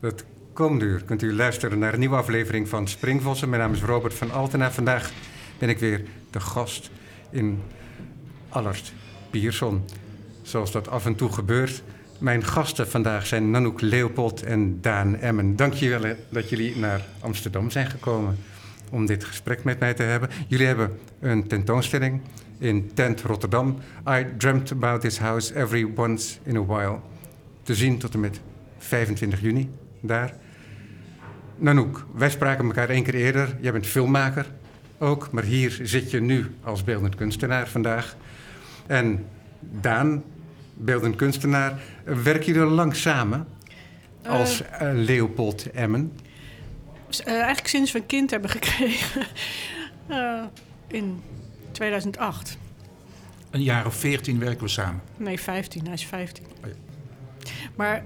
Het komende uur kunt u luisteren naar een nieuwe aflevering van Springvossen. Mijn naam is Robert van Altena. Vandaag ben ik weer de gast in Allert Pierson. Zoals dat af en toe gebeurt. Mijn gasten vandaag zijn Nanoek Leopold en Daan Emmen. Dank jullie wel dat jullie naar Amsterdam zijn gekomen om dit gesprek met mij te hebben. Jullie hebben een tentoonstelling in Tent Rotterdam. I dreamt about this house every once in a while. Te zien tot en met 25 juni daar. Nanoek, wij spraken elkaar één keer eerder. Jij bent filmmaker ook, maar hier zit je nu als beeldend kunstenaar vandaag. En Daan, beeldend kunstenaar, werken jullie al lang samen als uh, Leopold Emmen? Uh, eigenlijk sinds we een kind hebben gekregen. Uh, in 2008. Een jaar of 14 werken we samen? Nee, 15. Hij is 15. Oh ja. Maar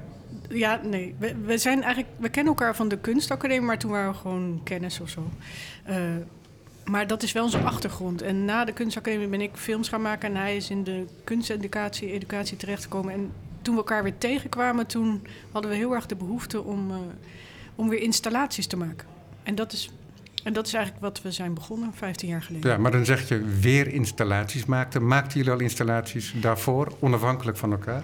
ja, nee. We, zijn eigenlijk, we kennen elkaar van de kunstacademie, maar toen waren we gewoon kennis of zo. Uh, maar dat is wel onze achtergrond. En na de kunstacademie ben ik films gaan maken en hij is in de kunsteducatie educatie terechtgekomen. En toen we elkaar weer tegenkwamen, toen hadden we heel erg de behoefte om, uh, om weer installaties te maken. En dat is en dat is eigenlijk wat we zijn begonnen 15 jaar geleden. Ja, maar dan zeg je weer installaties maakten. Maakten jullie al installaties daarvoor, onafhankelijk van elkaar?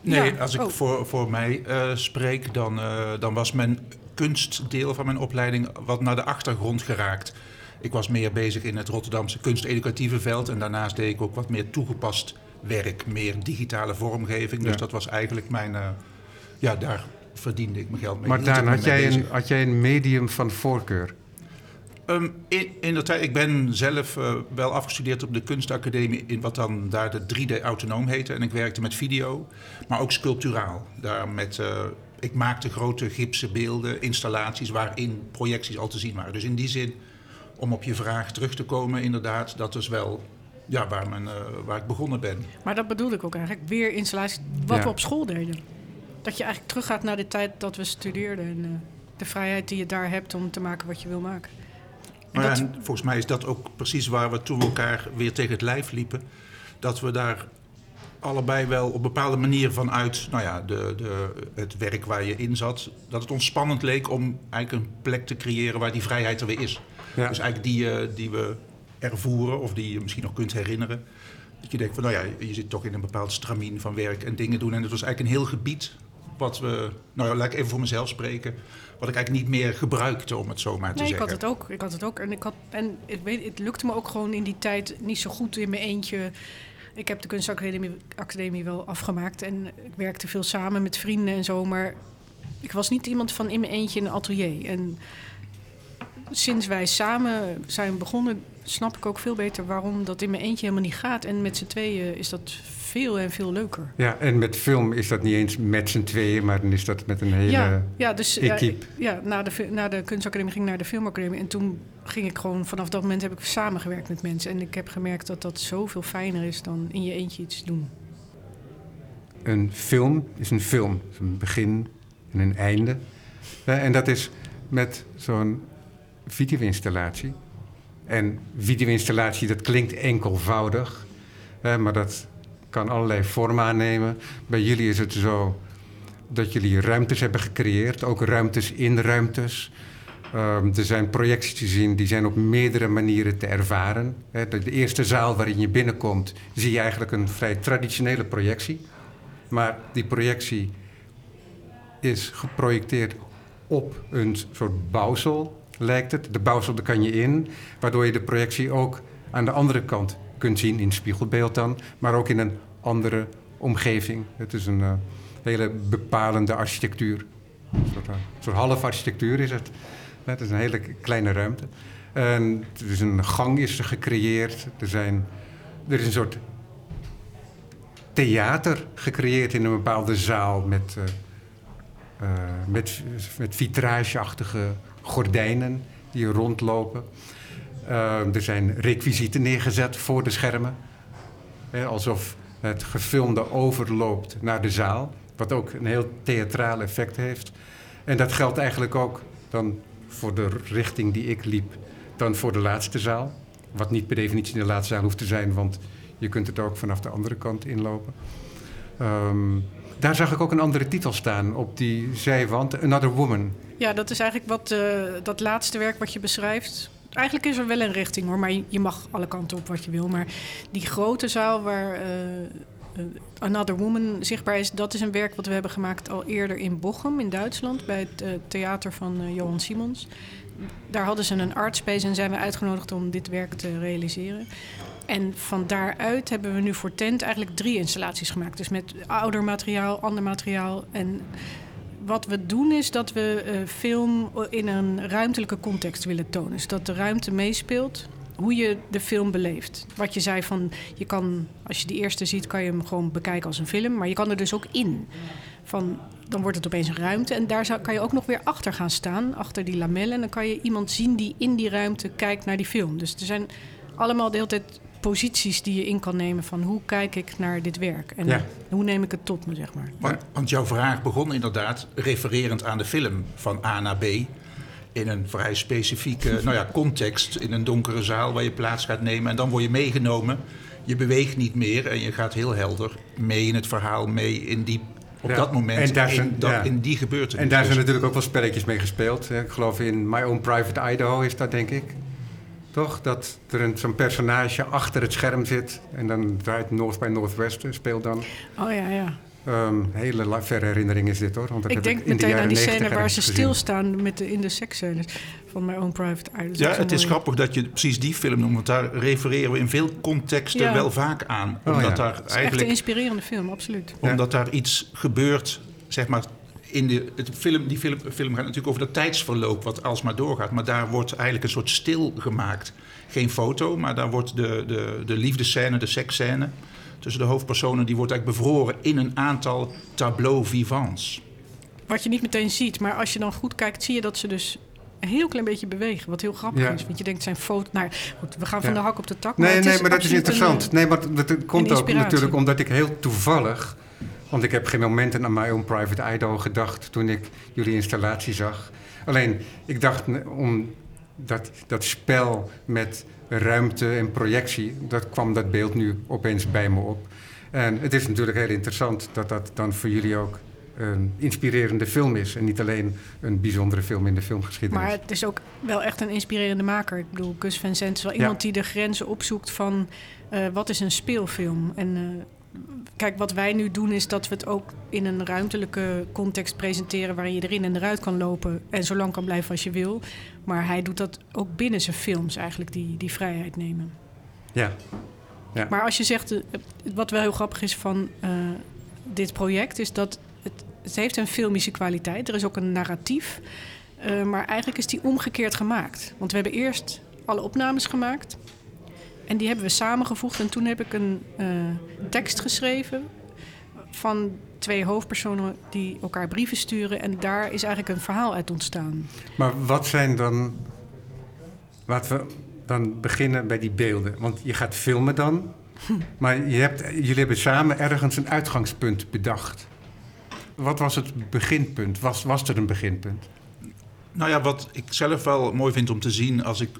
Nee, ja. als ik oh. voor, voor mij uh, spreek, dan, uh, dan was mijn kunstdeel van mijn opleiding wat naar de achtergrond geraakt. Ik was meer bezig in het Rotterdamse kunsteducatieve veld en daarnaast deed ik ook wat meer toegepast werk, meer digitale vormgeving. Dus ja. dat was eigenlijk mijn, uh, ja, daar verdiende ik mijn geld mee. Maar Daan, had jij, een, had jij een medium van voorkeur? Um, in, in de tijd, ik ben zelf uh, wel afgestudeerd op de kunstacademie in wat dan daar de 3D autonoom heette. En ik werkte met video, maar ook sculpturaal. Daar met, uh, ik maakte grote gipsen beelden, installaties waarin projecties al te zien waren. Dus in die zin, om op je vraag terug te komen, inderdaad, dat is wel ja, waar, men, uh, waar ik begonnen ben. Maar dat bedoel ik ook eigenlijk, weer installaties, wat ja. we op school deden. Dat je eigenlijk teruggaat naar de tijd dat we studeerden en de vrijheid die je daar hebt om te maken wat je wil maken. Maar dat... en volgens mij is dat ook precies waar we toen we elkaar weer tegen het lijf liepen. Dat we daar allebei wel op bepaalde manier vanuit nou ja, de, de, het werk waar je in zat... dat het ons spannend leek om eigenlijk een plek te creëren waar die vrijheid er weer is. Ja. Dus eigenlijk die, uh, die we ervoeren of die je misschien nog kunt herinneren. Dat je denkt van nou ja, je zit toch in een bepaald stramien van werk en dingen doen. En het was eigenlijk een heel gebied wat we... Nou ja, laat ik even voor mezelf spreken wat ik eigenlijk niet meer gebruikte, om het zo maar te nee, zeggen. Ik had het ook. Ik had het ook. En, ik had, en weet, het lukte me ook gewoon in die tijd niet zo goed in mijn eentje. Ik heb de kunstacademie academie wel afgemaakt en ik werkte veel samen met vrienden en zo. Maar ik was niet iemand van in mijn eentje in een atelier. En sinds wij samen zijn begonnen, snap ik ook veel beter waarom dat in mijn eentje helemaal niet gaat. En met z'n tweeën is dat veel en veel leuker. Ja, en met film is dat niet eens met z'n tweeën, maar dan is dat met een hele ja, ja, dus, equipe. Ja, ja na, de, na de kunstacademie ging ik naar de filmacademie. En toen ging ik gewoon, vanaf dat moment heb ik samengewerkt met mensen. En ik heb gemerkt dat dat zoveel fijner is dan in je eentje iets doen. Een film is een film. is een begin en een einde. En dat is met zo'n video-installatie. En video-installatie, dat klinkt enkelvoudig. Maar dat kan allerlei vormen aannemen. Bij jullie is het zo dat jullie ruimtes hebben gecreëerd, ook ruimtes in ruimtes. Um, er zijn projecties te zien die zijn op meerdere manieren te ervaren. De, de, eerste zaal waarin je binnenkomt, zie je eigenlijk een vrij traditionele projectie. Maar die projectie is geprojecteerd op een soort bouwsel, lijkt het. De bouwsel, daar kan je in, waardoor je de projectie ook aan de andere kant kunt zien in spiegelbeeld dan, maar ook in een andere omgeving. Het is een uh, hele bepalende architectuur. Een soort, half architectuur is het. Het is een hele kleine ruimte. En is een gang is er gecreëerd. Er, zijn, er is een soort theater gecreëerd in een bepaalde zaal met, uh, met, met vitrageachtige gordijnen die rondlopen. Uh, er zijn requisieten neergezet voor de schermen. Alsof het gefilmde overloopt naar de zaal. Wat ook een heel theatraal effect heeft. En dat geldt eigenlijk ook dan voor de richting die ik liep, dan voor de laatste zaal. Wat niet per definitie in de laatste zaal hoeft te zijn, want je kunt het ook vanaf de andere kant inlopen. Um, daar zag ik ook een andere titel staan op die zijwand, Another Woman. Ja, dat is eigenlijk wat uh, dat laatste werk wat je beschrijft. Eigenlijk is er wel een richting hoor, maar je mag alle kanten op wat je wil. Maar die grote zaal waar uh, Another Woman zichtbaar is, dat is een werk wat we hebben gemaakt al eerder in Bochum in Duitsland bij het uh, theater van Johan Simons. Daar hadden ze een artspace en zijn we uitgenodigd om dit werk te realiseren. En van daaruit hebben we nu voor tent eigenlijk drie installaties gemaakt. Dus met ouder materiaal, ander materiaal. En wat we doen is dat we uh, film in een ruimtelijke context willen tonen. Dus dat de ruimte meespeelt. Hoe je de film beleeft. Wat je zei van, je kan, als je die eerste ziet, kan je hem gewoon bekijken als een film. Maar je kan er dus ook in. Van, dan wordt het opeens een ruimte. En daar kan je ook nog weer achter gaan staan, achter die lamellen. En dan kan je iemand zien die in die ruimte kijkt naar die film. Dus er zijn allemaal de hele tijd posities die je in kan nemen van hoe kijk ik naar dit werk en hoe neem ik het tot me, zeg maar. maar. Want jouw vraag begon inderdaad refererend aan de film van A naar B. In een vrij specifieke nou ja, context, in een donkere zaal waar je plaats gaat nemen. En dan word je meegenomen. Je beweegt niet meer en je gaat heel helder mee in het verhaal, mee in die op dat moment en daar zijn, in, dat, in die gebeurtenis. En daar zijn natuurlijk ook wel spelletjes mee gespeeld. Ik geloof in My Own Private Idaho is dat, denk ik. Toch? Dat er zo'n personage achter het scherm zit. En dan draait North by Northwest, speelt dan. Oh ja, ja. Um, hele verre herinnering is dit hoor. Want ik denk meteen aan die scène waar ze stilstaan met de, in de seksscènes van My Own Private Eye. Ja, het is grappig dat je precies die film noemt, want daar refereren we in veel contexten wel vaak aan. Oh, omdat daar het is eigenlijk, echt een inspirerende film, absoluut. Omdat daar iets gebeurt, zeg maar, in de het film, die film, film gaat natuurlijk over dat tijdsverloop wat alsmaar doorgaat. Maar daar wordt eigenlijk een soort stil gemaakt. Geen foto, maar daar wordt de, de, de liefdescène, de seksscène tussen de hoofdpersonen... die wordt eigenlijk bevroren in een aantal tableaux vivants. Wat je niet meteen ziet, maar als je dan goed kijkt... zie je dat ze dus een heel klein beetje bewegen. Wat heel grappig is. Want je denkt, zijn foto... Nou, goed, we gaan van de hak op de tak. Nee, maar nee, maar dat is interessant. Nee, maar dat komt ook natuurlijk omdat ik heel toevallig want ik heb geen momenten aan mijn own private idol gedacht toen ik jullie installatie zag. Alleen, ik dacht om dat, dat spel met ruimte en projectie, dat kwam dat beeld nu opeens bij me op. En het is natuurlijk heel interessant dat dat dan voor jullie ook een inspirerende film is. En niet alleen een bijzondere film in de filmgeschiedenis. Maar het is ook wel echt een inspirerende maker. Ik bedoel, Gus Van Zandt is wel iemand die de grenzen opzoekt van... Uh, wat is een speelfilm? En uh, kijk, wat wij nu doen is dat we het ook in een ruimtelijke context presenteren waarin je erin en eruit kan lopen en zo lang kan blijven als je wil. Maar hij doet dat ook binnen zijn films eigenlijk, die, die vrijheid nemen. Ja. ja. Maar als je zegt, eh, wat wel heel grappig is van uh, dit project, is dat het, het heeft een filmische kwaliteit. Er is ook een narratief. Uh, maar eigenlijk is die omgekeerd gemaakt. Want we hebben eerst alle opnames gemaakt. En die hebben we samengevoegd. En toen heb ik een uh, tekst geschreven van twee hoofdpersonen die elkaar brieven sturen. En daar is eigenlijk een verhaal uit ontstaan. Maar wat zijn dan. Laten we dan beginnen bij die beelden. Want je gaat filmen dan. Maar je hebt, jullie hebben samen ergens een uitgangspunt bedacht. Wat was het beginpunt? Was, was er een beginpunt? Nou ja, wat ik zelf wel mooi vind om te zien als ik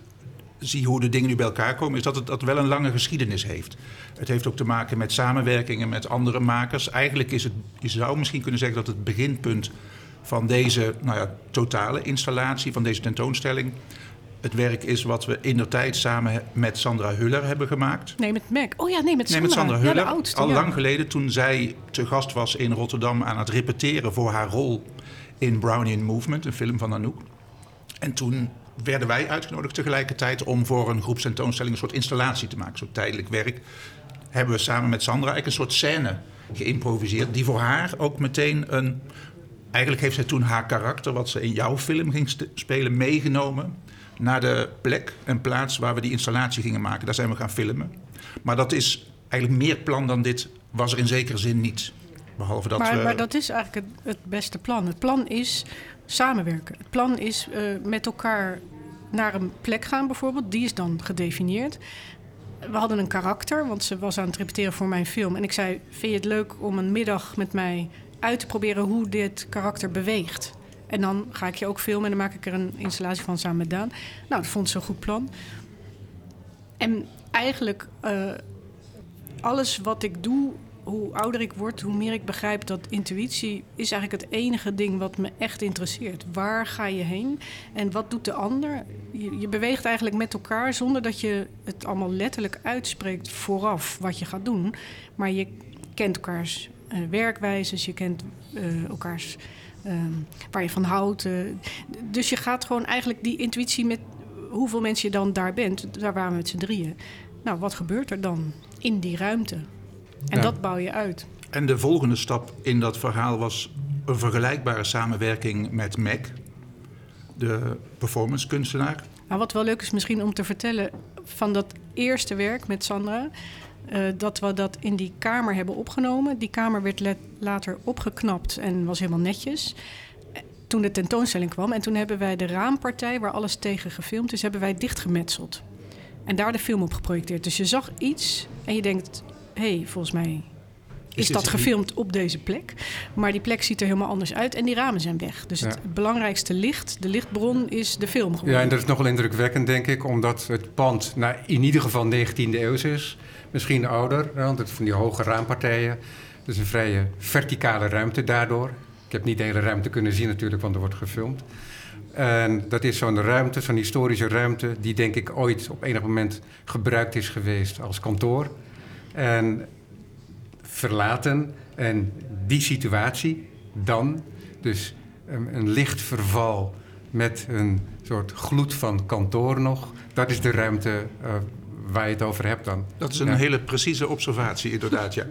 zie hoe de dingen nu bij elkaar komen, is dat het dat wel een lange geschiedenis heeft. Het heeft ook te maken met samenwerkingen met andere makers. Eigenlijk is het, je zou misschien kunnen zeggen dat het beginpunt van deze nou ja, totale installatie, van deze tentoonstelling, het werk is wat we in de tijd samen met Sandra Huller hebben gemaakt. Nee, met Mac. Oh ja, nee, met Sandra. Nee, met Sandra Huller. oudste, al lang geleden, toen zij te gast was in Rotterdam aan het repeteren voor haar rol in Brownian Movement, een film van Anouk. En toen werden wij uitgenodigd tegelijkertijd om voor een groepstentoonstelling een soort installatie te maken, zo'n tijdelijk werk. Hebben we samen met Sandra eigenlijk een soort scène geïmproviseerd, die voor haar ook meteen een. Eigenlijk heeft zij toen haar karakter, wat ze in jouw film ging spelen, meegenomen naar de plek en plaats waar we die installatie gingen maken. Daar zijn we gaan filmen. Maar dat is eigenlijk meer plan dan dit, was er in zekere zin niet. Behalve dat maar, maar dat is eigenlijk het, het, beste plan. Het plan is samenwerken. Het plan is uh, met elkaar naar een plek gaan bijvoorbeeld. Die is dan gedefinieerd. We hadden een karakter, want ze was aan het repeteren voor mijn film. En ik zei, vind je het leuk om een middag met mij uit te proberen hoe dit karakter beweegt? En dan ga ik je ook filmen en dan maak ik er een installatie van samen met Daan. Nou, dat vond ze een goed plan. En eigenlijk, uh, alles wat ik doe hoe ouder ik word, hoe meer ik begrijp dat intuïtie is eigenlijk het enige ding wat me echt interesseert. Waar ga je heen en wat doet de ander? Je, beweegt eigenlijk met elkaar zonder dat je het allemaal letterlijk uitspreekt vooraf wat je gaat doen. Maar je kent elkaars uh, werkwijzes, je kent uh, elkaars uh, waar je van houdt. Uh, dus je gaat gewoon eigenlijk die intuïtie met hoeveel mensen je dan daar bent, daar waren we met z'n drieën. Nou, wat gebeurt er dan in die ruimte? En ja. dat bouw je uit. En de volgende stap in dat verhaal was een vergelijkbare samenwerking met Mac, de performance kunstenaar. Nou, wat wel leuk is misschien om te vertellen van dat eerste werk met Sandra. Uh, dat we dat in die kamer hebben opgenomen. Die kamer werd later opgeknapt en was helemaal netjes. Toen de tentoonstelling kwam. En toen hebben wij de raampartij, waar alles tegen gefilmd is, hebben wij dichtgemetseld. En daar de film op geprojecteerd. Dus je zag iets en je denkt: hey, volgens mij is, is dat gefilmd op deze plek. Maar die plek ziet er helemaal anders uit en die ramen zijn weg. Dus ja. het belangrijkste licht, de lichtbron, is de film geworden. Ja, en dat is nogal indrukwekkend, denk ik, omdat het pand nou, in ieder geval 19e eeuws is. Misschien ouder, want het van die hoge raampartijen. Dus een vrije verticale ruimte daardoor. Ik heb niet de hele ruimte kunnen zien natuurlijk, want er wordt gefilmd. En dat is zo'n ruimte, zo'n historische ruimte, die denk ik ooit op enig moment gebruikt is geweest als kantoor. En verlaten. En die situatie dan, dus een, een licht verval met een soort gloed van kantoor nog, dat is de ruimte uh, waar je het over hebt dan. Dat is een ja. hele precieze observatie, inderdaad, ja.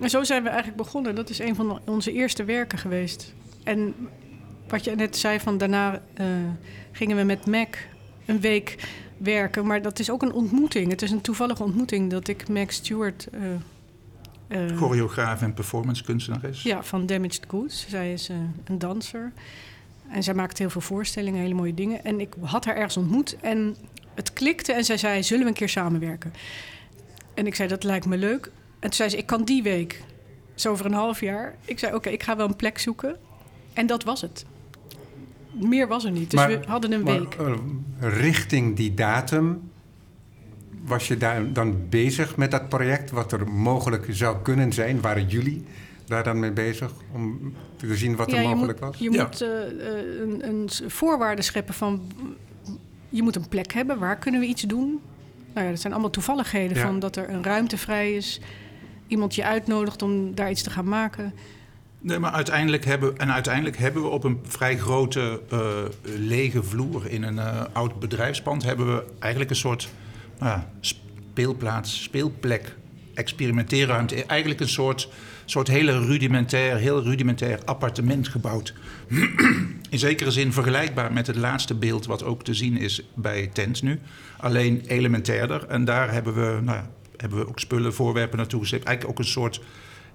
En zo zijn we eigenlijk begonnen. Dat is een van onze eerste werken geweest. En wat je net zei, van daarna uh, gingen we met Mac een week werken. Maar dat is ook een ontmoeting. Het is een toevallige ontmoeting dat ik Mac Stewart... Uh, Choreograaf en performance kunstenares. Ja, van Damaged Goods. Zij is een danser. En zij maakt heel veel voorstellingen, hele mooie dingen. En ik had haar ergens ontmoet en het klikte. En zij zei, zullen we een keer samenwerken? En ik zei, dat lijkt me leuk. En toen zei ze, ik kan die week. Zo over een half jaar. Ik zei, oké, okay, ik ga wel een plek zoeken. En dat was het. Meer was er niet. Dus maar, we hadden een maar, week. Uh, richting die datum was je daar dan bezig met dat project? Wat er mogelijk zou kunnen zijn? Waren jullie daar dan mee bezig om te zien wat ja, er mogelijk moet, was? Je ja. moet uh, een, een voorwaarde scheppen van... Je moet een plek hebben. Waar kunnen we iets doen? Nou ja, dat zijn allemaal toevalligheden. Van dat er een ruimte vrij is. Iemand je uitnodigt om daar iets te gaan maken. Nee, maar uiteindelijk hebben, en uiteindelijk hebben we op een vrij grote uh, lege vloer in een uh, oud bedrijfspand... hebben we eigenlijk een soort nou, speelplaats, speelplek, experimenteerruimte. Eigenlijk een soort, soort hele rudimentair, heel rudimentair appartement gebouwd. in zekere zin vergelijkbaar met het laatste beeld wat ook te zien is bij Tent nu. Alleen elementairder. En daar hebben we, nou hebben we ook spullen, voorwerpen naartoe gezet. Eigenlijk ook een soort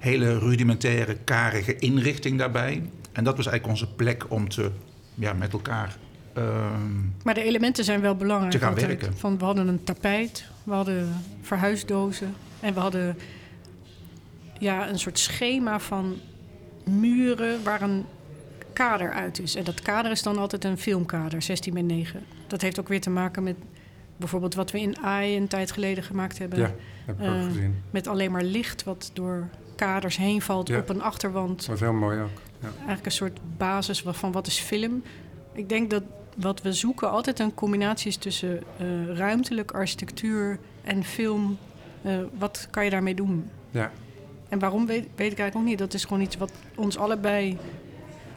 hele rudimentaire, karige inrichting daarbij. En dat was eigenlijk onze plek om te, ja, met elkaar... Uh, maar de elementen zijn wel belangrijk. Te gaan altijd. werken. Van, we hadden een tapijt, we hadden verhuisdozen... en we hadden ja, een soort schema van muren waar een kader uit is. En dat kader is dan altijd een filmkader, 16 bij 9. Dat heeft ook weer te maken met bijvoorbeeld wat we in AI een tijd geleden gemaakt hebben. Ja, heb ik uh, ook gezien. Met alleen maar licht wat door kaders heen valt ja. op een achterwand. Dat was heel mooi ook. Ja. Eigenlijk een soort basis van wat is film. Ik denk dat wat we zoeken altijd een combinatie is tussen uh, ruimtelijk architectuur en film. Uh, wat kan je daarmee doen? Ja. En waarom weet, weet ik eigenlijk ook niet. Dat is gewoon iets wat ons allebei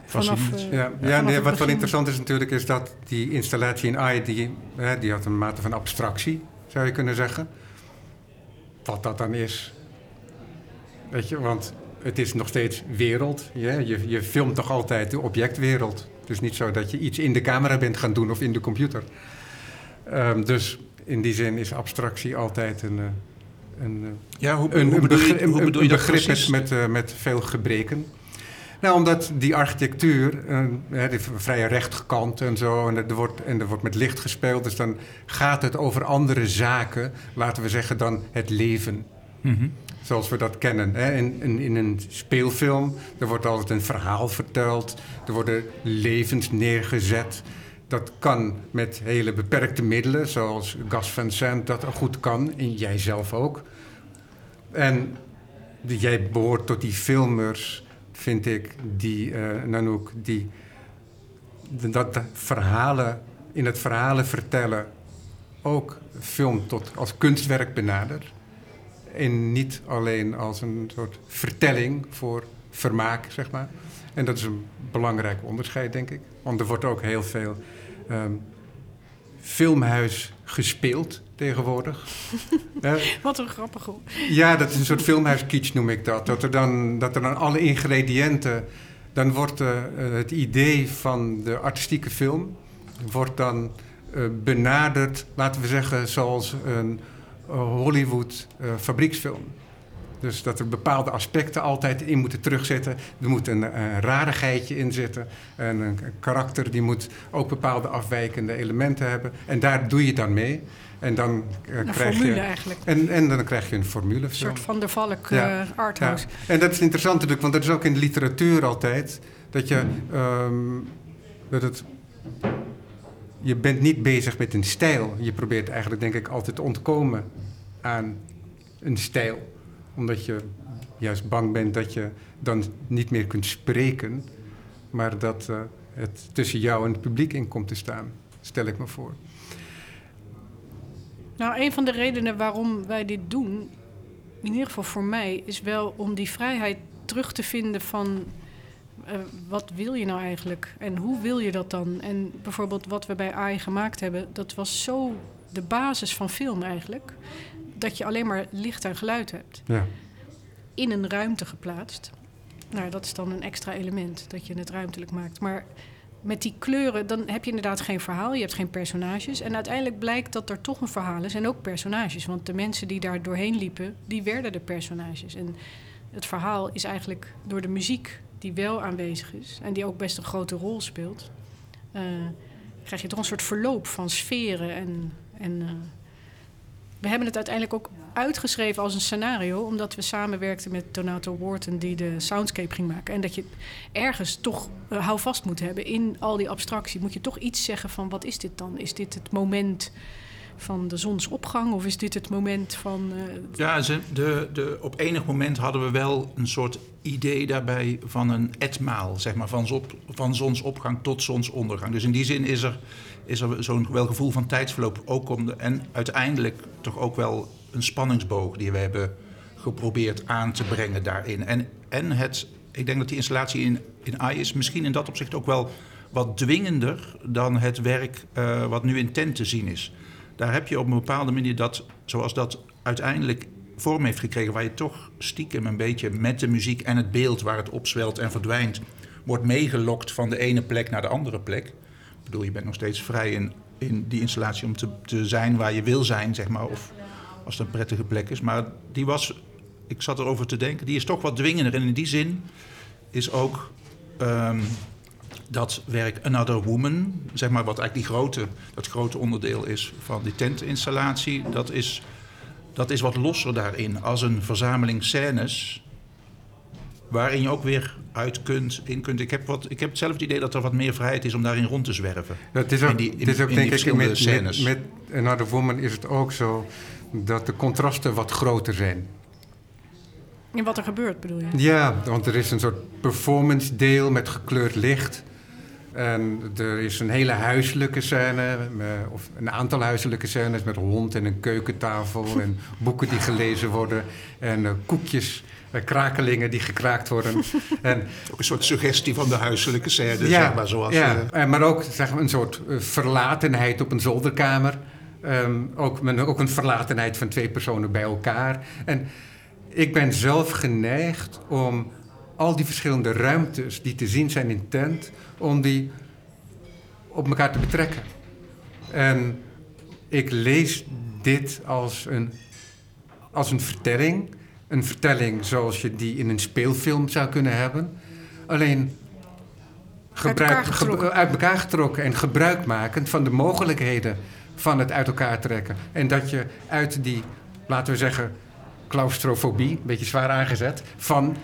vanaf... Uh, ja, ja nee, wat wel interessant is natuurlijk... is dat die installatie in AI... Die, hè, die had een mate van abstractie, zou je kunnen zeggen. Wat dat dan is... Weet je, want het is nog steeds wereld. Ja? Je, je filmt toch altijd de objectwereld. Het is niet zo dat je iets in de camera bent gaan doen of in de computer. Um, dus in die zin is abstractie altijd een, een, ja, hoe, een, hoe bedoel je, een, hoe bedoel je een dat begrip precies? met, met, met veel gebreken. Nou, omdat die architectuur, uh, die vrij rechtgekant en zo, en er, wordt, en er wordt met licht gespeeld, dus dan gaat het over andere zaken, laten we zeggen, dan het leven. Mm -hmm. Zoals we dat kennen. Hè? In, in, in, een speelfilm, er wordt altijd een verhaal verteld, er worden levens neergezet. Dat kan met hele beperkte middelen, zoals Gas Van Sant dat goed kan, en jij zelf ook. En jij behoort tot die filmers, vind ik, die, uh, Nanook, die dat verhalen, in het verhalen vertellen ook film tot als kunstwerk benadert. En niet alleen als een soort vertelling voor vermaak, zeg maar. En dat is een belangrijk onderscheid, denk ik. Want er wordt ook heel veel um, filmhuis gespeeld tegenwoordig. Wat een grappige. Ja, dat is een soort filmhuiskitsch noem ik dat. Dat er dan, dat er dan alle ingrediënten... Dan wordt uh, het idee van de artistieke film... wordt dan uh, benaderd, laten we zeggen, zoals een Hollywood fabrieksfilm. Dus dat er bepaalde aspecten altijd in moeten terugzetten. Er moet een, een rarigheidje in zitten. En een karakter die moet ook bepaalde afwijkende elementen hebben. En daar doe je dan mee. En dan uh, een krijg formule je. Eigenlijk. En, en dan krijg je een formule. Een soort van de Valk ja. uh, arthouse. Ja. En dat is interessant natuurlijk, want dat is ook in de literatuur altijd. Dat je. Um, dat het. Je bent niet bezig met een stijl. Je probeert eigenlijk, denk ik, altijd te ontkomen aan een stijl omdat je juist bang bent dat je dan niet meer kunt spreken, maar dat uh, het tussen jou en het publiek in komt te staan, stel ik me voor. Nou, een van de redenen waarom wij dit doen, in ieder geval voor mij, is wel om die vrijheid terug te vinden van uh, wat wil je nou eigenlijk en hoe wil je dat dan? En bijvoorbeeld wat we bij AI gemaakt hebben, dat was zo de basis van film eigenlijk dat je alleen maar licht en geluid hebt. Ja. In een ruimte geplaatst. Nou, dat is dan een extra element, dat je het ruimtelijk maakt. Maar met die kleuren, dan heb je inderdaad geen verhaal, je hebt geen personages. En uiteindelijk blijkt dat er toch een verhaal is en ook personages. Want de mensen die daar doorheen liepen, die werden de personages. En het verhaal is eigenlijk door de muziek die wel aanwezig is en die ook best een grote rol speelt, uh, krijg je toch een soort verloop van sferen en, en uh, we hebben het uiteindelijk ook uitgeschreven als een scenario, omdat we samenwerkten met Donato Wharton, die de soundscape ging maken. En dat je ergens toch uh, houvast moet hebben in al die abstractie. Moet je toch iets zeggen van wat is dit dan? Is dit het moment van de zonsopgang of is dit het moment van. Uh... Ja, ze, de, de, op enig moment hadden we wel een soort idee daarbij van een etmaal, zeg maar, van, zop, van zonsopgang tot zonsondergang. Dus in die zin is er is er zo'n wel gevoel van tijdsverloop ook om de, en uiteindelijk toch ook wel een spanningsboog die we hebben geprobeerd aan te brengen daarin. En, en het, ik denk dat die installatie in, in AI is misschien in dat opzicht ook wel wat dwingender dan het werk uh, wat nu in tent te zien is. Daar heb je op een bepaalde manier dat, zoals dat uiteindelijk vorm heeft gekregen, waar je toch stiekem een beetje met de muziek en het beeld waar het opzwelt en verdwijnt, wordt meegelokt van de ene plek naar de andere plek bedoel, je bent nog steeds vrij in, in die installatie om te, te zijn waar je wil zijn, zeg maar. Of als het een prettige plek is. Maar die was, ik zat erover te denken, die is toch wat dwingender. En in die zin is ook um, dat werk Another Woman, zeg maar, wat eigenlijk die grote, dat grote onderdeel is van die tentinstallatie, dat is, dat is wat losser daarin. Als een verzameling scènes waarin je ook weer uit kunt, in kunt. Ik heb, wat, ik heb zelf het idee dat er wat meer vrijheid is om daarin rond te zwerven. Dat is ook, in die, in, het is ook denk ik, met, met, met Another Woman is het ook zo dat de contrasten wat groter zijn. En wat er gebeurt, bedoel je? Ja, want er is een soort performance deel met gekleurd licht. En er is een hele huiselijke scène, of een aantal huiselijke scènes met hond en een keukentafel en boeken die gelezen worden en uh, koekjes krakelingen die gekraakt worden. en, ook een soort suggestie van de huiselijke scène, ja, zeg maar. Zoals, ja, uh, maar ook zeg maar, een soort verlatenheid op een zolderkamer. Um, ook, men, ook een verlatenheid van twee personen bij elkaar. En ik ben zelf geneigd om al die verschillende ruimtes die te zien zijn in tent, om die op elkaar te betrekken. En ik lees dit als een, als een vertelling een vertelling zoals je die in een speelfilm zou kunnen hebben. Alleen gebruik, uit, elkaar ge, uit elkaar getrokken en gebruikmakend van de mogelijkheden van het uit elkaar trekken. En dat je uit die, laten we zeggen, claustrofobie, een beetje zwaar aangezet, van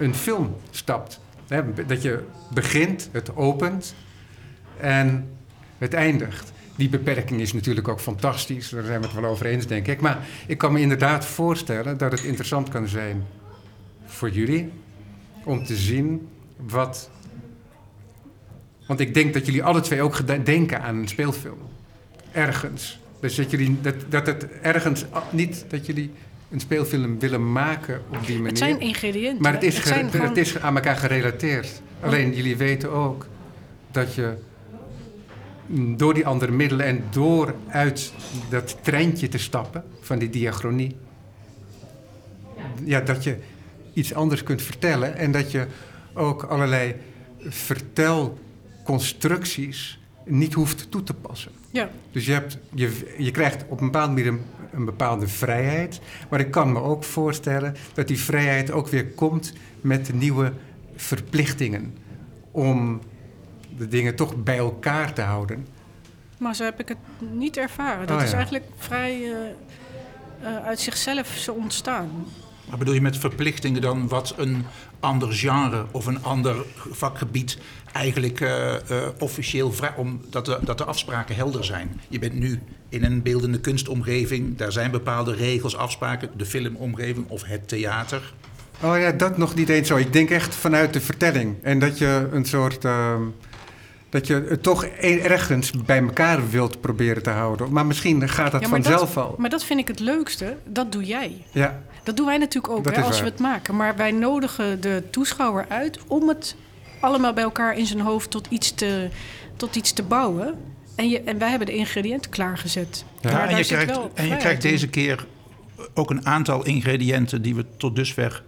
een film stapt. Dat je begint, het opent en het eindigt die beperking is natuurlijk ook fantastisch. Daar zijn we het wel over eens, denk ik. Maar ik kan me inderdaad voorstellen dat het interessant kan zijn voor jullie om te zien wat. Want ik denk dat jullie alle twee ook denken aan een speelfilm. Ergens. Dus dat, jullie, dat, dat het ergens niet dat jullie een speelfilm willen maken op die manier. Het zijn ingrediënten. Maar het is, Het gewoon- het is aan elkaar gerelateerd. Alleen jullie weten ook dat je door die andere middelen en door uit dat treintje te stappen van die diachronie, ja, dat je iets anders kunt vertellen en dat je ook allerlei vertelconstructies niet hoeft toe te passen. Ja, Dus je, hebt, je, je krijgt op een bepaalde manier een, een bepaalde vrijheid. Maar ik kan me ook voorstellen dat die vrijheid ook weer komt met nieuwe verplichtingen. Om de dingen toch bij elkaar te houden. maar zo heb ik het niet ervaren. Dat Oh, is eigenlijk vrij eh, eh, uit zichzelf zo ontstaan. Maar bedoel je met verplichtingen dan wat een ander genre of een ander vakgebied eigenlijk eh, eh, officieel vrij, omdat de, dat de afspraken helder zijn? Je bent nu in een beeldende kunstomgeving, daar zijn bepaalde regels, afspraken, de filmomgeving of het theater. Oh ja, dat nog niet eens zo. Ik denk echt vanuit de vertelling. En dat je een soort. ehm, dat je het toch e- ergens bij elkaar wilt proberen te houden. Maar misschien gaat dat Ja, vanzelf dat, al. Maar dat vind ik het leukste. Dat doe jij. Ja, Dat doen wij natuurlijk ook hè, als we het maken. Maar wij nodigen de toeschouwer uit om het allemaal bij elkaar in zijn hoofd tot iets te, tot iets te bouwen. En, je, en wij hebben de ingrediënten klaargezet. Ja, en je krijgt, en je krijgt deze keer ook een aantal ingrediënten die we tot dusver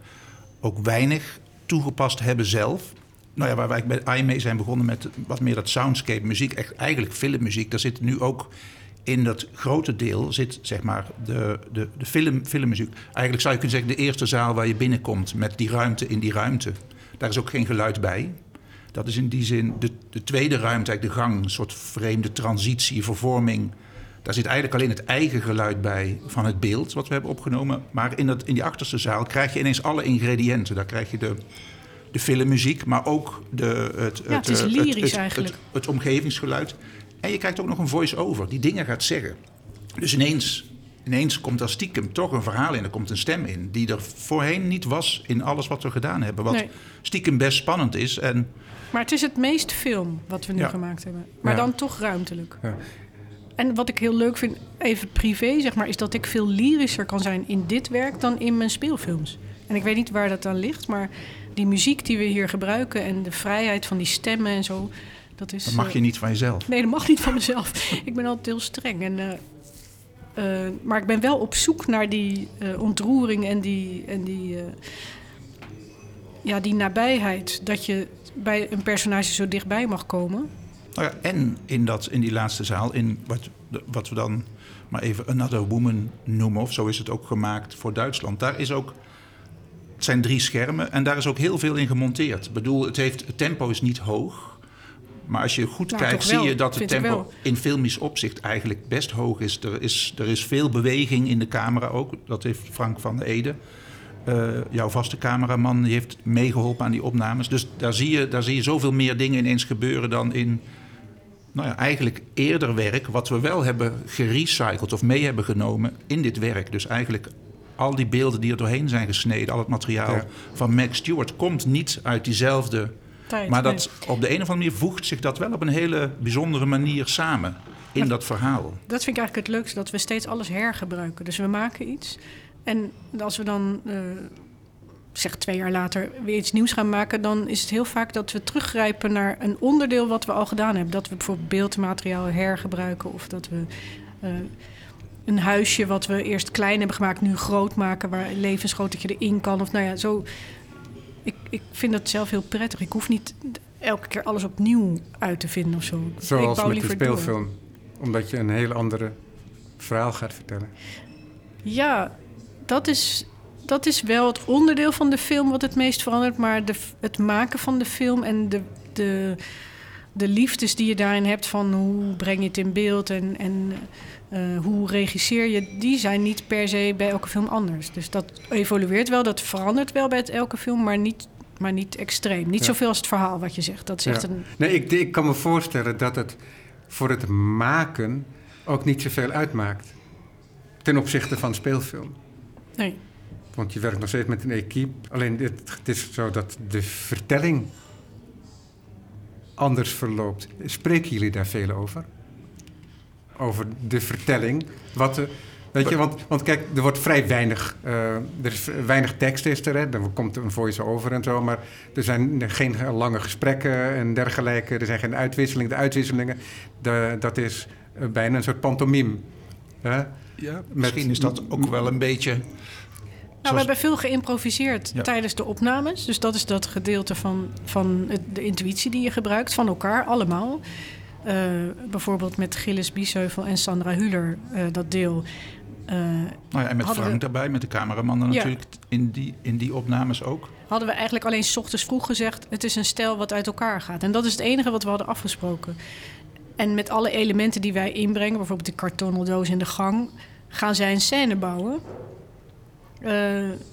ook weinig toegepast hebben zelf. Nou ja, waar wij bij I mee zijn begonnen met wat meer dat soundscape muziek, echt eigenlijk filmmuziek. Daar zit nu ook in dat grote deel zit zeg maar de, de, de film, filmmuziek. Eigenlijk zou je kunnen zeggen de eerste zaal waar je binnenkomt met die ruimte in die ruimte. Daar is ook geen geluid bij. Dat is in die zin de, de tweede ruimte, eigenlijk de gang, een soort vreemde transitie, vervorming. Daar zit eigenlijk alleen het eigen geluid bij van het beeld wat we hebben opgenomen. Maar in, dat, in die achterste zaal krijg je ineens alle ingrediënten. Daar krijg je de, de filmmuziek, maar ook de, het, Ja, het is eh, lyrisch het, eigenlijk. Het, het omgevingsgeluid. En je krijgt ook nog een voice-over die dingen gaat zeggen. Dus ineens, ineens komt er stiekem toch een verhaal in. Er komt een stem in die er voorheen niet was in alles wat we gedaan hebben. Wat Nee. stiekem best spannend is. En Maar het is het meest film wat we nu Ja. gemaakt hebben. Maar Ja. dan toch ruimtelijk. Ja. En wat ik heel leuk vind, even privé zeg maar, is dat ik veel lyrischer kan zijn in dit werk dan in mijn speelfilms. En ik weet niet waar dat aan ligt, maar die muziek die we hier gebruiken en de vrijheid van die stemmen en zo, dat is. dat mag eh, je niet van jezelf. Nee, dat mag niet van mezelf. ik ben altijd heel streng. En, eh, eh, maar ik ben wel op zoek naar die eh, ontroering en die, en die, eh, ja, die nabijheid. Dat je bij een personage zo dichtbij mag komen. Nou ja, en in, dat, in die laatste zaal, in wat, wat we dan maar even Another Woman noemen, of zo is het ook gemaakt voor Duitsland. Daar is ook, het zijn drie schermen en daar is ook heel veel in gemonteerd. Ik bedoel, het, heeft, het tempo is niet hoog. Maar als je goed Nou, kijkt, zie wel, je dat het tempo in filmisch opzicht eigenlijk best hoog is. Er, is. er is veel beweging in de camera ook. Dat heeft Frank van der Ede, eh, jouw vaste cameraman, die heeft meegeholpen aan die opnames. Dus daar zie, je, daar zie je zoveel meer dingen ineens gebeuren dan in nou ja, eigenlijk eerder werk, wat we wel hebben gerecycled of mee hebben genomen in dit werk. Dus eigenlijk al die beelden die er doorheen zijn gesneden, al het materiaal Ja. van Max Stewart, komt niet uit diezelfde. Tijd, Maar nee. dat, op de een of andere manier voegt zich dat wel op een hele bijzondere manier samen in dat verhaal. Dat vind ik eigenlijk het leukste, dat we steeds alles hergebruiken. Dus we maken iets. En als we dan, eh, zeg twee jaar later, weer iets nieuws gaan maken... dan is het heel vaak dat we teruggrijpen naar een onderdeel wat we al gedaan hebben. Dat we bijvoorbeeld beeldmateriaal hergebruiken... of dat we eh, een huisje wat we eerst klein hebben gemaakt... nu groot maken, waar een levensgroottje erin kan. Of nou ja, zo... Ik, ik vind dat zelf heel prettig. Ik hoef niet elke keer alles opnieuw uit te vinden of zo. ik Zoals bouw met die door. speelfilm. Omdat je een heel andere verhaal gaat vertellen. Ja, dat is, dat is wel het onderdeel van de film wat het meest verandert. Maar de, het maken van de film en de, de, de liefdes die je daarin hebt... van hoe breng je het in beeld en, en eh, hoe regisseer je... die zijn niet per se bij elke film anders. Dus dat evolueert wel, dat verandert wel bij het elke film... maar niet, maar niet extreem. Niet Ja. zoveel als het verhaal wat je zegt. Dat is echt een... Nee, ik, ik kan me voorstellen dat het voor het maken ook niet zoveel uitmaakt. Ten opzichte van speelfilm. Nee. Want je werkt nog steeds met een equipe. Alleen het, het is zo dat de vertelling anders verloopt. Spreken jullie daar veel over? Over de vertelling? Wat de, weet je, want, want kijk, er wordt vrij weinig, uh, er is weinig tekst is er, hè? er komt een voice-over en zo, maar er zijn geen lange gesprekken en dergelijke, er zijn geen uitwisselingen. De uitwisselingen, de, dat is uh, bijna een soort pantomime. Hè? Ja, misschien is dat ook wel een beetje nou, we hebben veel geïmproviseerd tijdens de opnames. Dus dat is dat gedeelte van, van de intuïtie die je gebruikt, van elkaar, allemaal. Uh, bijvoorbeeld met Gilles Biesheuvel en Sandra Huler, uh, dat deel. Uh, nou ja, en met Frank we... daarbij, met de cameraman ja. natuurlijk, in die, in die opnames ook. Hadden we eigenlijk alleen s ochtends vroeg gezegd... het is een stijl wat uit elkaar gaat. En dat is het enige wat we hadden afgesproken. En met alle elementen die wij inbrengen... bijvoorbeeld de kartonnen doos in de gang... gaan zij een scène bouwen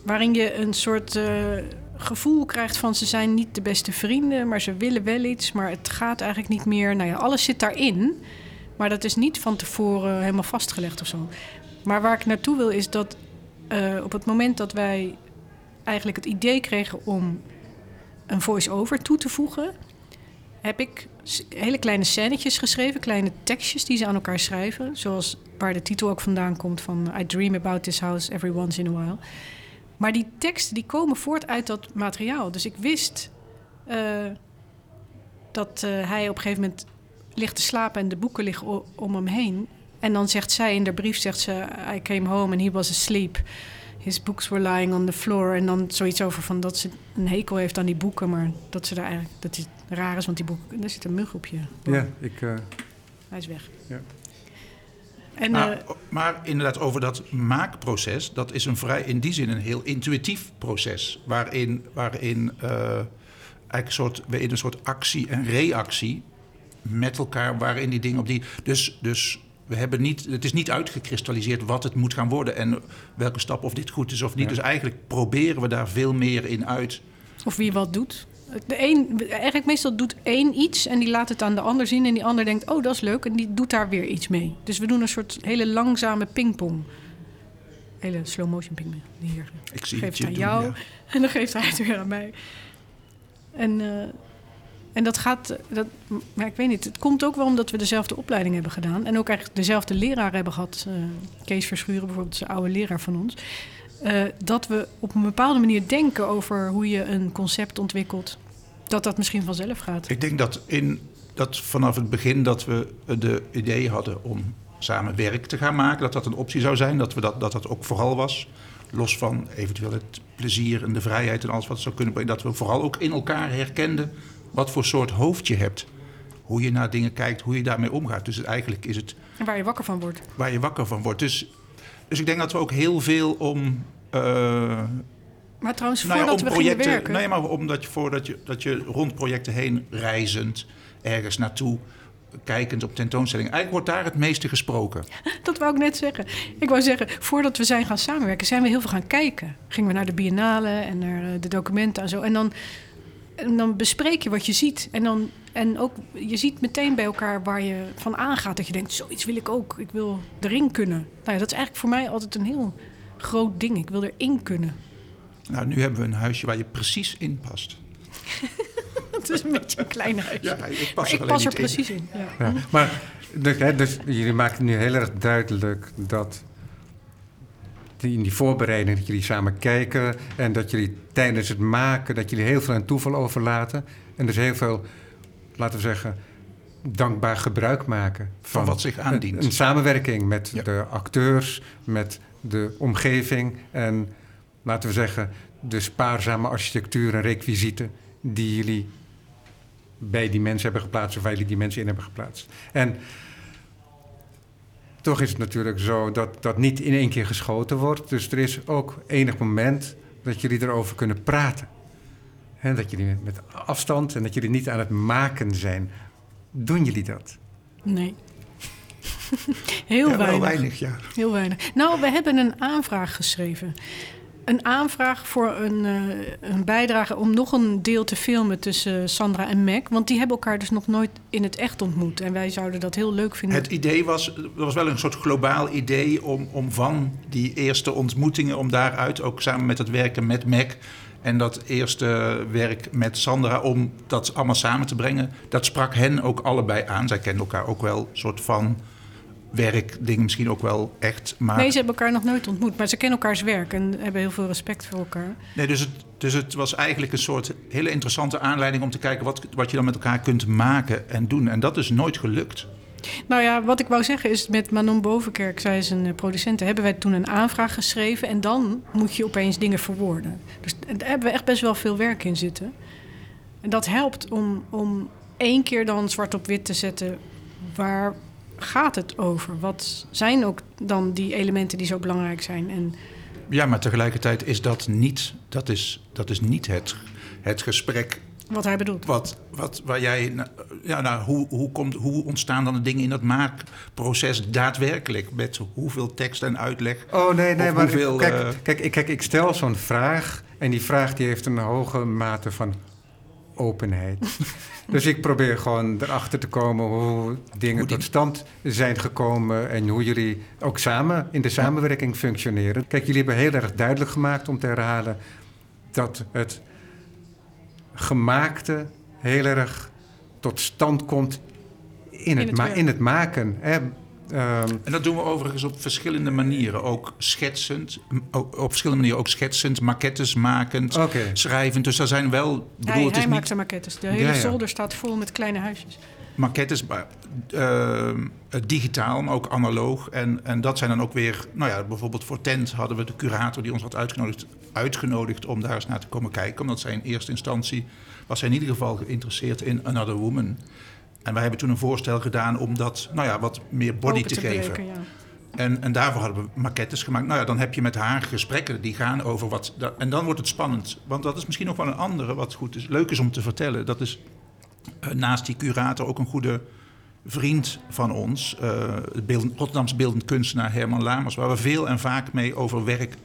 waarin je een soort gevoel krijgt van ze zijn niet de beste vrienden, maar ze willen wel iets, maar het gaat eigenlijk niet meer. Nou ja, alles zit daarin, maar dat is niet van tevoren helemaal vastgelegd of zo. Maar waar ik naartoe wil is dat uh, op het moment dat wij eigenlijk het idee kregen om een voice-over toe te voegen, heb ik hele kleine scènetjes geschreven, kleine tekstjes die ze aan elkaar schrijven. Zoals waar de titel ook vandaan komt van I dream about this house every once in a while. Maar die teksten die komen voort uit dat materiaal. Dus ik wist uh, dat uh, hij op een gegeven moment ligt te slapen en de boeken liggen om hem heen. En dan zegt zij in de brief, zegt ze, I came home and he was asleep his books were lying on the floor. En dan zoiets over van dat ze een hekel heeft aan die boeken, maar dat ze daar eigenlijk dat het raar is, want die boeken, er zit een mug op je. Ja, ik. Uh... Hij is weg. Ja. En, maar, uh, maar, inderdaad, over dat maakproces, dat is een vrij, in die zin een heel intuïtief proces. Waarin, waarin uh, eigenlijk een soort, in een soort actie en reactie met elkaar, waarin die dingen op die. Dus, dus we hebben niet, het is niet uitgekristalliseerd wat het moet gaan worden en welke stap of dit goed is of niet. Dus eigenlijk proberen we daar veel meer in uit. Of wie wat doet. De een, eigenlijk meestal doet één iets en die laat het aan de ander zien. En die ander denkt, oh dat is leuk. En die doet daar weer iets mee. Dus we doen een soort hele langzame pingpong. Hele slow motion pingpong. Hier Ik zie geeft het aan doen, jou ja. en dan geeft hij het weer aan mij. En... Uh, en dat gaat, dat, maar ik weet niet, het komt ook wel omdat we dezelfde opleiding hebben gedaan. En ook eigenlijk dezelfde leraar hebben gehad. Uh, Kees Verschuren bijvoorbeeld, is een oude leraar van ons. Uh, dat we op een bepaalde manier denken over hoe je een concept ontwikkelt. Dat dat misschien vanzelf gaat. Ik denk dat, in, dat vanaf het begin dat we de idee hadden om samen werk te gaan maken, dat dat een optie zou zijn. Dat we dat, dat, dat ook vooral was. Los van eventueel het plezier en de vrijheid en alles wat zou kunnen brengen. Dat we vooral ook in elkaar herkenden wat voor soort hoofd je hebt. Hoe je naar dingen kijkt, hoe je daarmee omgaat. Dus eigenlijk is het. En waar je wakker van wordt. Waar je wakker van wordt. Dus, dus ik denk dat we ook heel veel om. Uh, maar trouwens, nou ja, voordat we projecten, gingen werken... Nee, maar omdat je, voordat je, dat je rond projecten heen reizend, ergens naartoe, kijkend op tentoonstellingen. Eigenlijk wordt daar het meeste gesproken. Dat wou ik net zeggen. Ik wou zeggen, voordat we zijn gaan samenwerken, zijn we heel veel gaan kijken. Gingen we naar de biennale en naar eh, de documenten en zo. En dan en dan bespreek je wat je ziet. En, dan, en ook, je ziet meteen bij elkaar waar je van aangaat. Dat je denkt, zoiets wil ik ook. Ik wil erin kunnen. Nou ja, dat is eigenlijk voor mij altijd een heel groot ding. Ik wil erin kunnen. Nou, nu hebben we een huisje waar je precies in past. het is een beetje een klein huisje. Ja, ik pas er, ik pas er in. precies in. Ja. Ja, maar dus, hè, dus jullie maken nu heel erg duidelijk dat die, in die voorbereiding dat jullie samen kijken en dat jullie tijdens het maken, dat jullie heel veel aan toeval overlaten. En dus heel veel, laten we zeggen, dankbaar gebruik maken van, wat zich aandient. Een, een samenwerking met ja. de acteurs, met de omgeving en laten we zeggen, de spaarzame architectuur en requisieten die jullie bij die mensen hebben geplaatst of waar jullie die mensen in hebben geplaatst. En toch is het natuurlijk zo dat dat niet in één keer geschoten wordt. Dus er is ook enig moment dat jullie erover kunnen praten. He, dat jullie met afstand en dat jullie niet aan het maken zijn. Doen jullie dat? Nee. Heel ja, weinig. weinig, ja. Heel weinig. Nou, we hebben een aanvraag geschreven. Een aanvraag voor een, uh, een bijdrage om nog een deel te filmen tussen Sandra en Mac. Want die hebben elkaar dus nog nooit in het echt ontmoet. En wij zouden dat heel leuk vinden. Het idee was, er was wel een soort globaal idee om, om van die eerste ontmoetingen, om daaruit ook samen met het werken met Mac en dat eerste werk met Sandra, om dat allemaal samen te brengen, dat sprak hen ook allebei aan. Zij kenden elkaar ook wel soort van werkding misschien ook wel echt. Maar... Nee, ze hebben elkaar nog nooit ontmoet, maar ze kennen elkaars werk en hebben heel veel respect voor elkaar. Nee, dus het, dus het was eigenlijk een soort hele interessante aanleiding om te kijken wat, wat je dan met elkaar kunt maken en doen. En dat is nooit gelukt. Nou ja, wat ik wou zeggen is met Manon Bovenkerk, zij is een eh, producent, hebben wij toen een aanvraag geschreven en dan moet je opeens dingen verwoorden. Dus daar hebben we echt best wel veel werk in zitten. En dat helpt om, om één keer dan zwart op wit te zetten waar gaat het over? Wat zijn ook dan die elementen die zo belangrijk zijn? En... Ja, maar tegelijkertijd is dat niet, dat is, dat is niet het, het gesprek. Wat hij bedoelt. Wat, wat, waar jij, ja, nou, hoe, hoe, komt, hoe ontstaan dan de dingen in dat maakproces daadwerkelijk? Met hoeveel tekst en uitleg? Oh nee, nee, maar hoeveel, kijk, uh... kijk, kijk, ik stel zo'n vraag en die vraag die heeft een hoge mate van openheid. dus ik probeer gewoon erachter te komen hoe dingen tot stand zijn gekomen en hoe jullie ook samen in de samenwerking functioneren. Kijk, jullie hebben heel erg duidelijk gemaakt om te herhalen dat het gemaakte heel erg tot stand komt in, het, het, in het maken. Hè. Um, en dat doen we overigens op verschillende manieren. Ook schetsend, op verschillende manieren ook schetsend, maquettes makend, okay. schrijvend. Dus daar zijn wel... Bedoel, hij, het is hij maakt de maquettes. De hele ja, ja. zolder staat vol met kleine huisjes. Maquettes, uh, digitaal, maar ook analoog. En, en dat zijn dan ook weer... Nou ja, bijvoorbeeld voor Tent hadden we de curator die ons had uitgenodigd, uitgenodigd om daar eens naar te komen kijken. Omdat zij in eerste instantie was hij in ieder geval geïnteresseerd in Another Woman. En wij hebben toen een voorstel gedaan om dat nou ja, wat meer body te, geven. ja. En, en daarvoor hadden we maquettes gemaakt. Nou ja, dan heb je met haar gesprekken die gaan over wat. En dan wordt het spannend. Want dat is misschien nog wel een andere wat goed is, leuk is om te vertellen. Dat is uh, naast die curator ook een goede vriend van ons, uh, beeld, Rotterdamse beeldend kunstenaar Herman Lamers, waar we veel en vaak mee over werk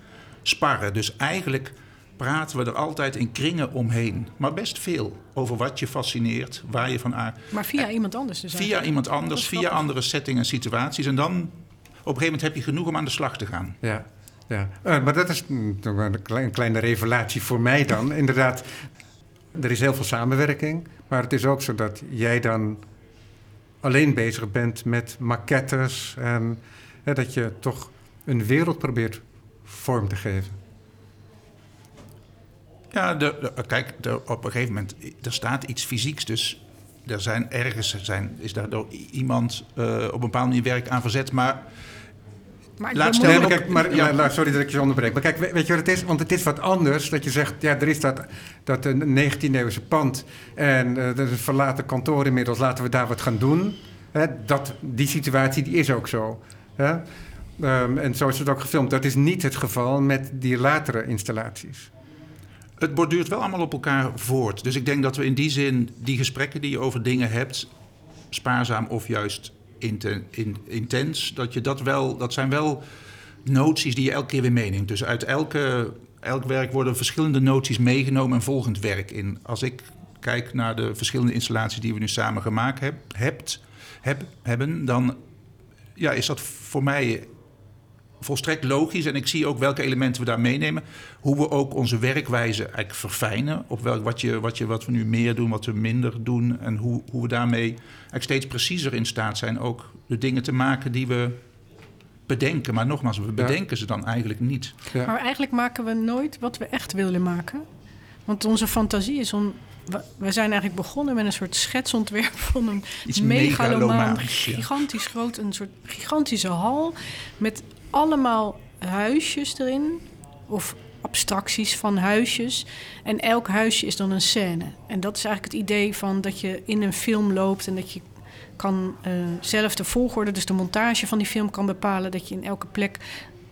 sparren. Dus eigenlijk praten we er altijd in kringen omheen. Maar best veel over wat je fascineert, waar je van aan. Maar via iemand anders dus Via iemand anders, via andere settingen en situaties. En dan op een gegeven moment heb je genoeg om aan de slag te gaan. Ja, ja. Uh, maar dat is toch een, klein, kleine revelatie voor mij dan. Inderdaad, er is heel veel samenwerking. Maar het is ook zo dat jij dan alleen bezig bent met maquettes. En hè, dat je toch een wereld probeert vorm te geven. Ja, de, kijk, op een gegeven moment, er staat iets fysieks. Dus er zijn ergens zijn, is daar door iemand uh, op een bepaalde manier werk aan verzet. Maar maar Laat stellen, kijk, maar, ja. sorry dat ik je onderbreek. Maar kijk, weet je wat het is? Want het is wat anders dat je zegt... ja, er is dat, dat een 19e-eeuwse pand... en uh, er is een verlaten kantoor inmiddels... laten we daar wat gaan doen. Hè, dat, die situatie die is ook zo. Hè? Um, en zo is het ook gefilmd. Dat is niet het geval met die latere installaties het borduurt wel allemaal op elkaar voort. Dus ik denk dat we in die zin die gesprekken die je over dingen hebt, spaarzaam of juist intens, dat je dat wel, dat zijn wel noties die je elke keer weer meeneemt. Dus uit elke, elk werk worden verschillende noties meegenomen en volgend werk in. Als ik kijk naar de verschillende installaties die we nu samen gemaakt heb, hebt, heb, hebben, dan ja, is dat voor mij volstrekt logisch. En ik zie ook welke elementen we daar meenemen. Hoe we ook onze werkwijze eigenlijk verfijnen. Op welk, wat, je, wat, je, wat we nu meer doen, wat we minder doen. En hoe, hoe we daarmee eigenlijk steeds preciezer in staat zijn. Ook de dingen te maken die we bedenken. Maar nogmaals, we bedenken ze dan eigenlijk niet. Ja. Maar eigenlijk maken we nooit wat we echt willen maken. Want onze fantasie is om we zijn eigenlijk begonnen met een soort schetsontwerp van een Iets megalomaan, gigantisch groot, een soort gigantische hal met allemaal huisjes erin. Of abstracties van huisjes. En elk huisje is dan een scène. En dat is eigenlijk het idee van dat je in een film loopt en dat je kan uh, zelf de volgorde, dus de montage van die film kan bepalen. Dat je in elke plek.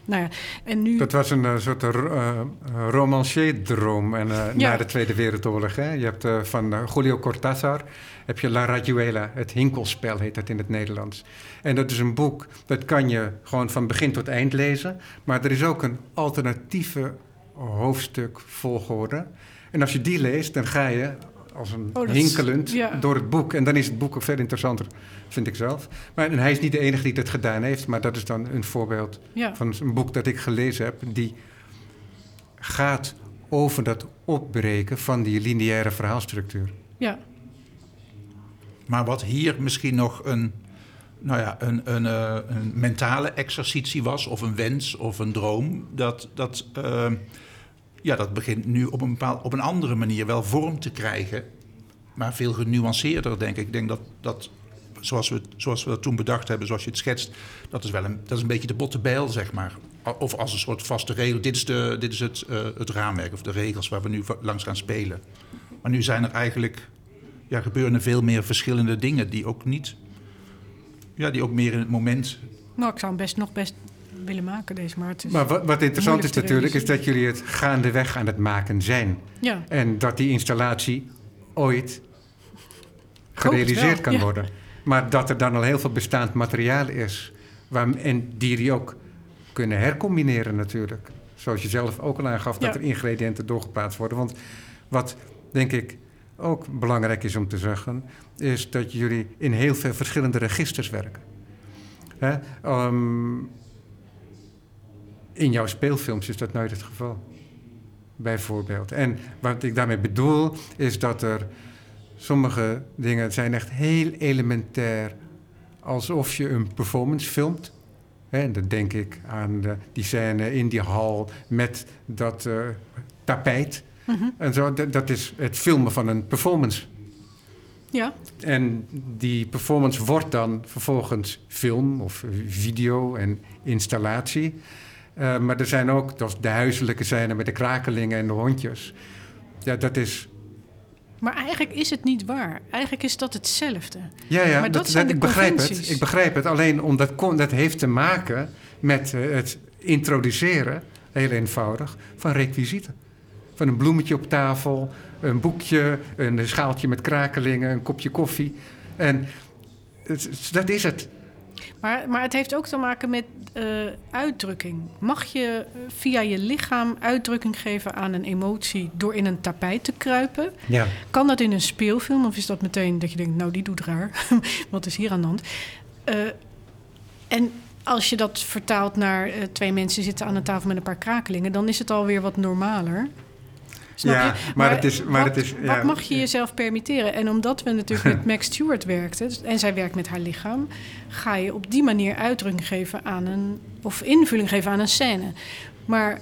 Nou ja, en nu... Dat was een uh, soort uh, romancier-droom en, ja. na de Tweede Wereldoorlog. Hè? Je hebt van Julio Cortázar heb je La Rayuela, het Hinkelspel heet dat in het Nederlands. En dat is een boek, dat kan je gewoon van begin tot eind lezen. Maar er is ook een alternatieve hoofdstuk volgorde. En als je die leest, dan ga je als een Oh, is- hinkelend ja. door het boek. En dan is het boek ook veel interessanter, vind ik zelf. Maar en hij is niet de enige die dat gedaan heeft, maar dat is dan een voorbeeld Ja. van een boek dat ik gelezen heb, die gaat over dat opbreken van die lineaire verhaalstructuur. ja. Maar wat hier misschien nog een, nou ja, een, een, eh, een mentale exercitie was, of een wens of een droom, dat, dat, eh, ja, dat begint nu op een, bepaal, op een andere manier wel vorm te krijgen. Maar veel genuanceerder, denk ik. Ik denk dat, dat zoals, we, zoals we dat toen bedacht hebben, zoals je het schetst, dat is wel een, dat is een beetje de botte bijl, zeg maar. Of als een soort vaste regel. Dit is, de, dit is het, eh, het raamwerk of de regels waar we nu langs gaan spelen. Maar nu zijn er eigenlijk ja, gebeuren er veel meer verschillende dingen die ook niet, ja, die ook meer in het moment. Nou, ik zou hem best nog best willen maken, deze. Maar het is... Maar wat, wat interessant is natuurlijk, is dat jullie het gaandeweg aan het maken zijn. Ja, En dat die installatie ooit gerealiseerd kan ja. worden. Maar dat er dan al heel veel bestaand materiaal is. Waar, en die die ook kunnen hercombineren natuurlijk. Zoals je zelf ook al aangaf, dat er ingrediënten doorgeplaatst worden. Want wat denk ik ook belangrijk is om te zeggen... is dat jullie in heel veel verschillende registers werken. Hè? Ehm, in jouw speelfilms is dat nooit het geval bijvoorbeeld. En wat ik daarmee bedoel, is dat er sommige dingen zijn echt heel elementair, alsof je een performance filmt. En dan denk ik aan de, die scène in die hal met dat eh, tapijt. Mhm. En zo, dat, dat is het filmen van een performance. ja. En die performance wordt dan vervolgens film of video en installatie. Eh, maar er zijn ook is de huiselijke scène met de krakelingen en de hondjes. Ja, dat is. Maar eigenlijk is het niet waar. Eigenlijk is dat hetzelfde. Ja, ja, Maar dat zijn de ik begrijp het. Ik begrijp het. Alleen omdat kon- dat heeft te maken met eh, het introduceren, heel eenvoudig, van requisieten. Van een bloemetje op tafel, een boekje, een schaaltje met krakelingen, een kopje koffie. En het- dat is het. Maar, maar het heeft ook te maken met eh, uitdrukking. Mag je eh, via je lichaam uitdrukking geven aan een emotie door in een tapijt te kruipen? Ja. Kan dat in een speelfilm of is dat meteen dat je denkt, nou die doet raar, wat is hier aan de hand? Eh, en als je dat vertaalt naar twee mensen zitten aan een tafel met een paar krakelingen, dan is het alweer wat normaler. Snap Ja, je? maar het is- maar wat, het is- ja. wat mag je jezelf permitteren? En omdat we natuurlijk met Max Stewart werkten, dus- en zij werkt met haar lichaam, ga je op die manier uitdrukking geven aan een. of invulling geven aan een scène. Maar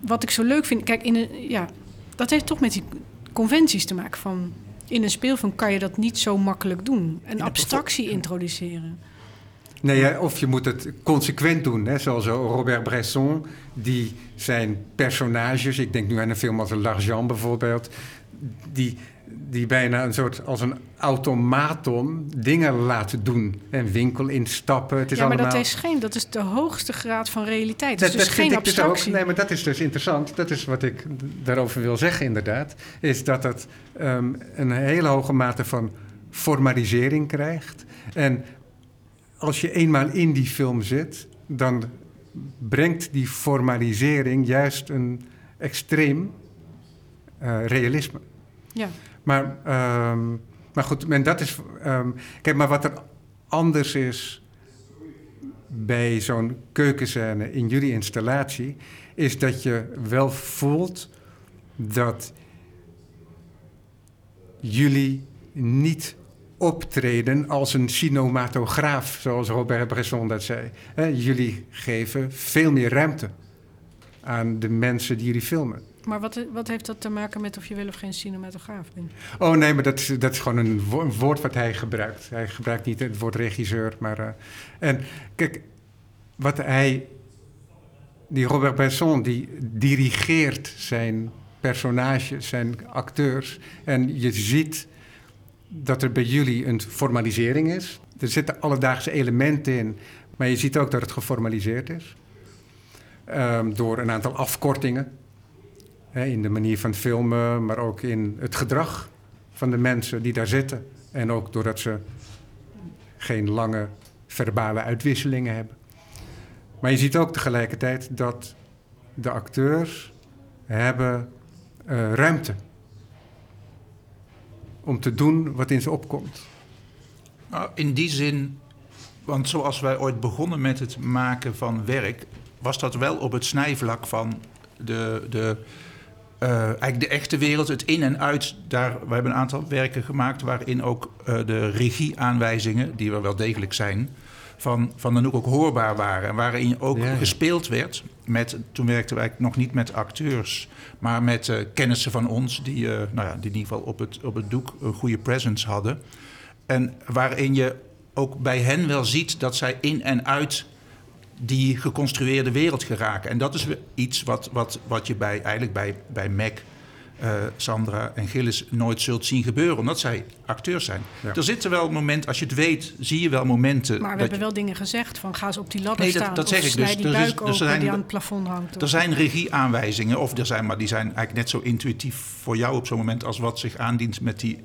wat ik zo leuk vind, kijk, in een, ja, dat heeft toch met die conventies te maken. Van, in een speelfilm kan je dat niet zo makkelijk doen. Een abstractie introduceren. Nee, of je moet het consequent doen. Hè? Zoals Robert Bresson, die zijn personages... ik denk nu aan een film als L'Argent bijvoorbeeld... die, die bijna een soort als een automaton dingen laten doen. Een winkel instappen, het is ja, maar allemaal... dat is, geen, dat is de hoogste graad van realiteit. Is Dat, dus geen ik dus ook. abstractie. Nee, maar dat is dus interessant. Dat is wat ik daarover wil zeggen, inderdaad. Is dat het ehm, een hele hoge mate van formalisering krijgt. En als je eenmaal in die film zit, dan brengt die formalisering juist een extreem eh, realisme. Ja. Maar, ehm, maar goed, en dat is. ehm, kijk, maar wat er anders is bij zo'n keukenscène in jullie installatie, is dat je wel voelt dat jullie niet optreden als een cinematograaf, zoals Robert Bresson dat zei. Hè, jullie geven veel meer ruimte aan de mensen die jullie filmen. Maar wat, wat heeft dat te maken met of je wel of geen cinematograaf bent? Oh nee, maar dat is, dat is gewoon een, wo- een woord wat hij gebruikt. Hij gebruikt niet het woord regisseur, maar... eh, en kijk, wat hij... Die Robert Bresson, die dirigeert zijn personages, zijn acteurs. En je ziet dat er bij jullie een formalisering is. Er zitten alledaagse elementen in, maar je ziet ook dat het geformaliseerd is. Ehm, door een aantal afkortingen. Hè, in de manier van filmen, maar ook in het gedrag van de mensen die daar zitten. En ook doordat ze geen lange verbale uitwisselingen hebben. Maar je ziet ook tegelijkertijd dat de acteurs hebben uh, ruimte om te doen wat in ze opkomt. Nou, in die zin, want zoals wij ooit begonnen met het maken van werk, was dat wel op het snijvlak van de, de, uh, eigenlijk de echte wereld, het in en uit. Daar, we hebben een aantal werken gemaakt waarin ook uh, de regieaanwijzingen, die er wel degelijk zijn, van, van Anouk ook hoorbaar waren. En waarin ook ja. gespeeld werd. Met, toen werkten wij nog niet met acteurs, maar met uh, kennissen van ons, die, uh, nou ja, in ieder geval op het, op het doek een goede presence hadden. En waarin je ook bij hen wel ziet dat zij in en uit die geconstrueerde wereld geraken. En dat is iets wat, wat, wat je bij, eigenlijk bij, bij Mac, uh, Sandra en Gillis nooit zult zien gebeuren, omdat zij acteurs zijn. Ja. Er zitten wel momenten, als je het weet, zie je wel momenten. Maar we hebben je... wel dingen gezegd van ga eens op die ladder nee, staan. Dat, dat zeg ik dus. Die buik is, open, zijn, die aan het plafond hangt. Er zijn regieaanwijzingen, of er zijn, maar die zijn eigenlijk net zo intuïtief voor jou op zo'n moment als wat zich aandient met die,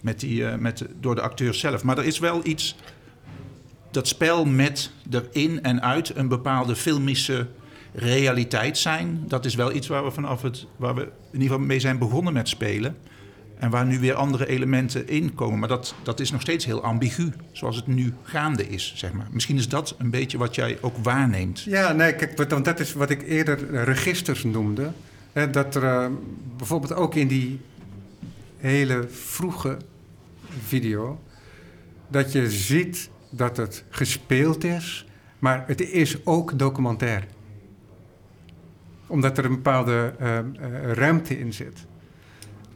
met die, uh, met, door de acteurs zelf. Maar er is wel iets dat spel met erin en uit een bepaalde filmische realiteit zijn. Dat is wel iets waar we vanaf het, waar we in ieder geval mee zijn begonnen met spelen. En waar nu weer andere elementen in komen. Maar dat, dat is nog steeds heel ambigu, zoals het nu gaande is, zeg maar. Misschien is dat een beetje wat jij ook waarneemt. Ja, nee, kijk, want dat is wat ik eerder registers noemde. Hè, dat er uh, bijvoorbeeld ook in die hele vroege video... dat je ziet dat het gespeeld is, maar het is ook documentair. Omdat er een bepaalde uh, uh, ruimte in zit.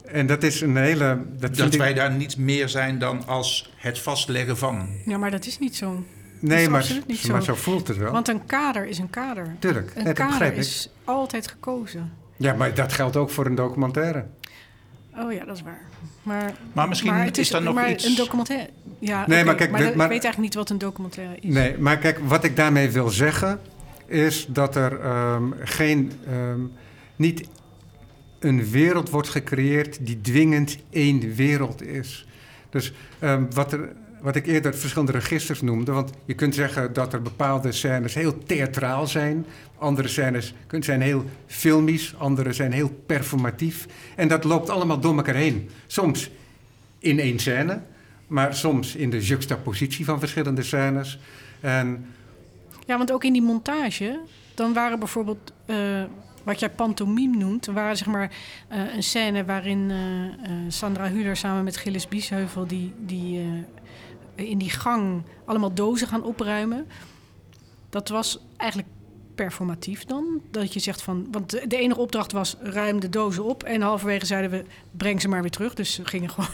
En dat is een hele. Dat, dat wij ik... daar niet meer zijn dan als het vastleggen van. Ja, maar dat is niet zo. Nee, maar, niet maar zo. zo voelt het wel. Want een kader is een kader. Tuurlijk, een nee, kader is altijd gekozen. Ja, maar dat geldt ook voor een documentaire. Oh ja, dat is waar. Maar, maar misschien maar het is, is daar nog maar iets... Een documentaire... Ja, nee, okay, maar kijk... Maar, de, dat, maar, ik weet eigenlijk niet wat een documentaire is. Nee, maar kijk, wat ik daarmee wil zeggen... is dat er um, geen... Um, niet een wereld wordt gecreëerd die dwingend één wereld is. Dus um, wat, er, wat ik eerder verschillende registers noemde... want je kunt zeggen dat er bepaalde scènes heel theatraal zijn... Andere scènes zijn heel filmisch, andere zijn heel performatief. En dat loopt allemaal door elkaar heen. Soms in één scène, maar soms in de juxtapositie van verschillende scènes. En ja, want ook in die montage, dan waren bijvoorbeeld... Uh, wat jij pantomime noemt, waren zeg maar uh, een scène waarin uh, Sandra Huler samen met Gilles Biesheuvel die, die in die gang allemaal dozen gaan opruimen. Dat was eigenlijk performatief dan? Dat je zegt van. Want de enige opdracht was ruim de dozen op. En halverwege zeiden we: breng ze maar weer terug. Dus ze gingen gewoon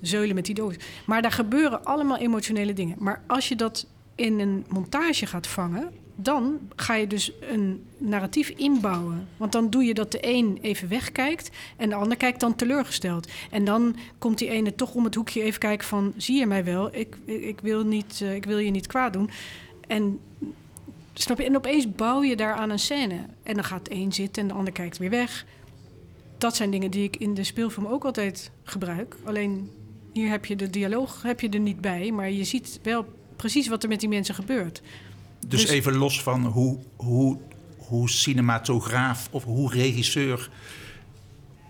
zeulen met die dozen. Maar daar gebeuren allemaal emotionele dingen. Maar als je dat in een montage gaat vangen. Dan ga je dus een narratief inbouwen. Want dan doe je dat de een even wegkijkt en de ander kijkt dan teleurgesteld. En dan komt die ene toch om het hoekje even kijken van... zie je mij wel, ik, ik, wil, niet, uh, ik wil je niet kwaad doen. En Snap je? En opeens bouw je daar aan een scène. En dan gaat de een zitten en de ander kijkt weer weg. Dat zijn dingen die ik in de speelfilm ook altijd gebruik. Alleen hier heb je de dialoog heb je er niet bij, maar je ziet wel precies wat er met die mensen gebeurt. Dus, dus even los van hoe, hoe, hoe cinematograaf of hoe regisseur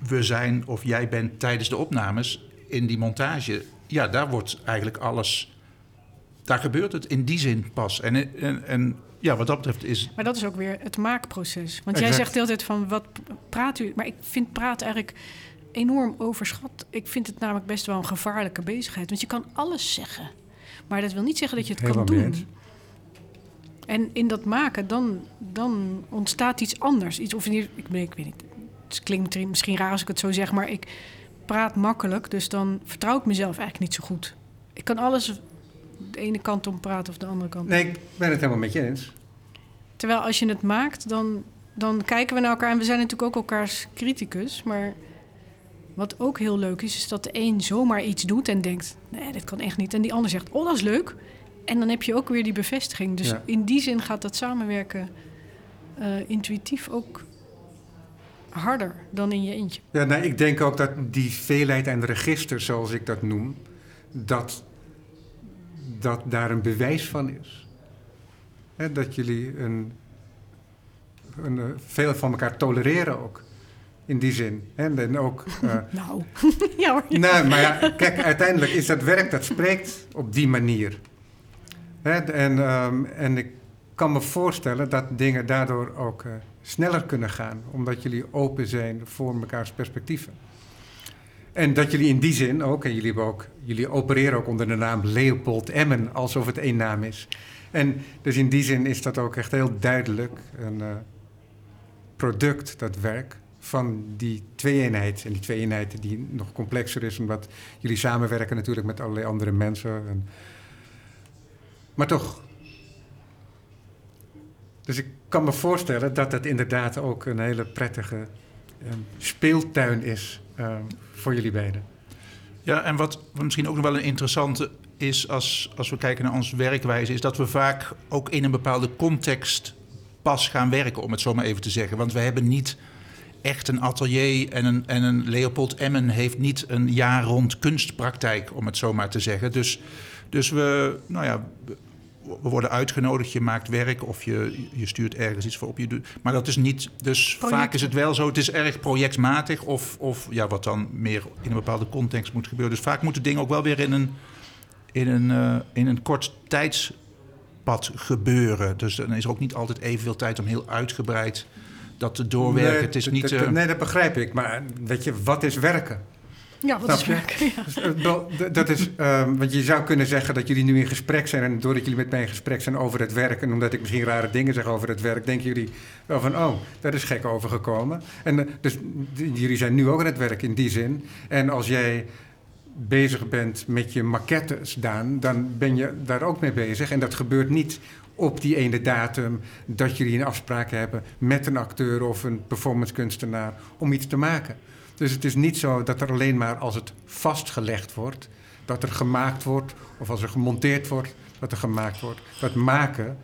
we zijn of jij bent tijdens de opnames in die montage. Ja, daar wordt eigenlijk alles. Daar gebeurt het in die zin pas. En, en, en ja, wat dat betreft is. Maar dat is ook weer het maakproces. Want exact. jij zegt de hele tijd van wat praat u. Maar ik vind praat eigenlijk enorm overschat. Ik vind het namelijk best wel een gevaarlijke bezigheid. Want je kan alles zeggen. Maar dat wil niet zeggen dat je het Helemaal kan doen. Eens. En in dat maken, dan, dan ontstaat iets anders. Iets, of ik, ik weet niet. Het klinkt misschien raar als ik het zo zeg, maar ik praat makkelijk. Dus dan vertrouw ik mezelf eigenlijk niet zo goed. Ik kan alles de ene kant om praten of de andere kant. Nee, ik ben het helemaal met je eens. Terwijl als je het maakt, dan, dan kijken we naar elkaar. En we zijn natuurlijk ook elkaars criticus. Maar wat ook heel leuk is, is dat de een zomaar iets doet en denkt... nee, dit kan echt niet. En die ander zegt, oh, dat is leuk. En dan heb je ook weer die bevestiging. Dus ja. in die zin gaat dat samenwerken uh, intuïtief ook harder dan in je eentje. Ja, nou, ik denk ook dat die veelheid aan registers, zoals ik dat noem... dat dat daar een bewijs van is. He, dat jullie een, een, veel van elkaar tolereren ook. In die zin. En, en ook... Uh, nou, ja hoor. Nou, maar ja, kijk, uiteindelijk is dat werk dat spreekt op die manier. Hè, en, um, en ik kan me voorstellen dat dingen daardoor ook uh, sneller kunnen gaan, omdat jullie open zijn voor mekaars perspectieven. En dat jullie in die zin ook, en jullie, hebben ook, jullie opereren ook onder de naam Leopold Emmen, alsof het één naam is. En dus in die zin is dat ook echt heel duidelijk een uh, product, dat werk, van die twee-eenheid. En die twee-eenheid die nog complexer is, omdat jullie samenwerken natuurlijk met allerlei andere mensen. En, maar toch. Dus ik kan me voorstellen dat het inderdaad ook een hele prettige um, speeltuin is um, voor jullie beiden. Ja, en wat misschien ook nog wel een interessante is als, als we kijken naar onze werkwijze, is dat we vaak ook in een bepaalde context pas gaan werken, om het zo maar even te zeggen. Want we hebben niet echt een atelier en een, en een Leopold Emmen heeft niet een jaar rond kunstpraktijk, om het zo maar te zeggen. Dus, dus we, nou ja, we worden uitgenodigd, je maakt werk of je, je stuurt ergens iets voor op. Je doet, maar dat is niet, dus vaak is het wel zo, het is erg projectmatig of, of ja, wat dan meer in een bepaalde context moet gebeuren. Dus vaak moeten dingen ook wel weer in een, in een, uh, in een kort tijdspad gebeuren. Dus dan is er ook niet altijd evenveel tijd om heel uitgebreid dat te doorwerken. Nee, het is niet, uh... nee, dat begrijp ik. Maar weet je, wat is werken? Ja, wat is werken? Ja. Dus, dat is, um, want je zou kunnen zeggen dat jullie nu in gesprek zijn. En doordat jullie met mij in gesprek zijn over het werk. En omdat ik misschien rare dingen zeg over het werk. denken jullie wel van: oh, daar is gek overgekomen. En uh, dus jullie zijn nu ook aan het werk in die zin. En als jij bezig bent met je maquettes, Daan, dan ben je daar ook mee bezig. En dat gebeurt niet op die ene datum dat jullie een afspraak hebben met een acteur of een performancekunstenaar om iets te maken. Dus het is niet zo dat er alleen maar als het vastgelegd wordt, dat er gemaakt wordt, of als er gemonteerd wordt, dat er gemaakt wordt. Dat maken,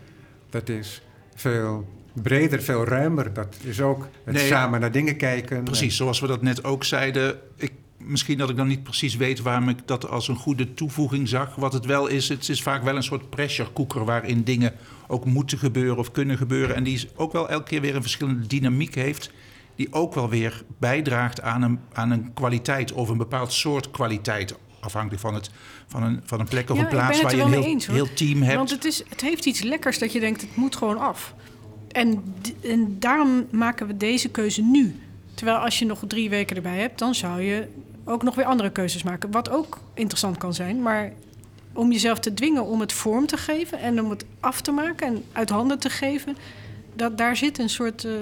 dat is veel breder, veel ruimer. Dat is ook het nee, samen naar dingen kijken. Precies, zoals we dat net ook zeiden. Ik, misschien dat ik dan niet precies weet waarom ik dat als een goede toevoeging zag. Wat het wel is, het is vaak wel een soort pressure cooker waarin dingen ook moeten gebeuren of kunnen gebeuren. En die ook wel elke keer weer een verschillende dynamiek heeft die ook wel weer bijdraagt aan een, aan een kwaliteit of een bepaald soort kwaliteit. Afhankelijk van, het, van, een, van een plek of ja, een plaats waar je een heel, eens, heel team hebt. Want het, is, het heeft iets lekkers dat je denkt, het moet gewoon af. En, en daarom maken we deze keuze nu. Terwijl als je nog drie weken erbij hebt, dan zou je ook nog weer andere keuzes maken. Wat ook interessant kan zijn. Maar om jezelf te dwingen om het vorm te geven en om het af te maken en uit handen te geven, dat, daar zit een soort. Uh,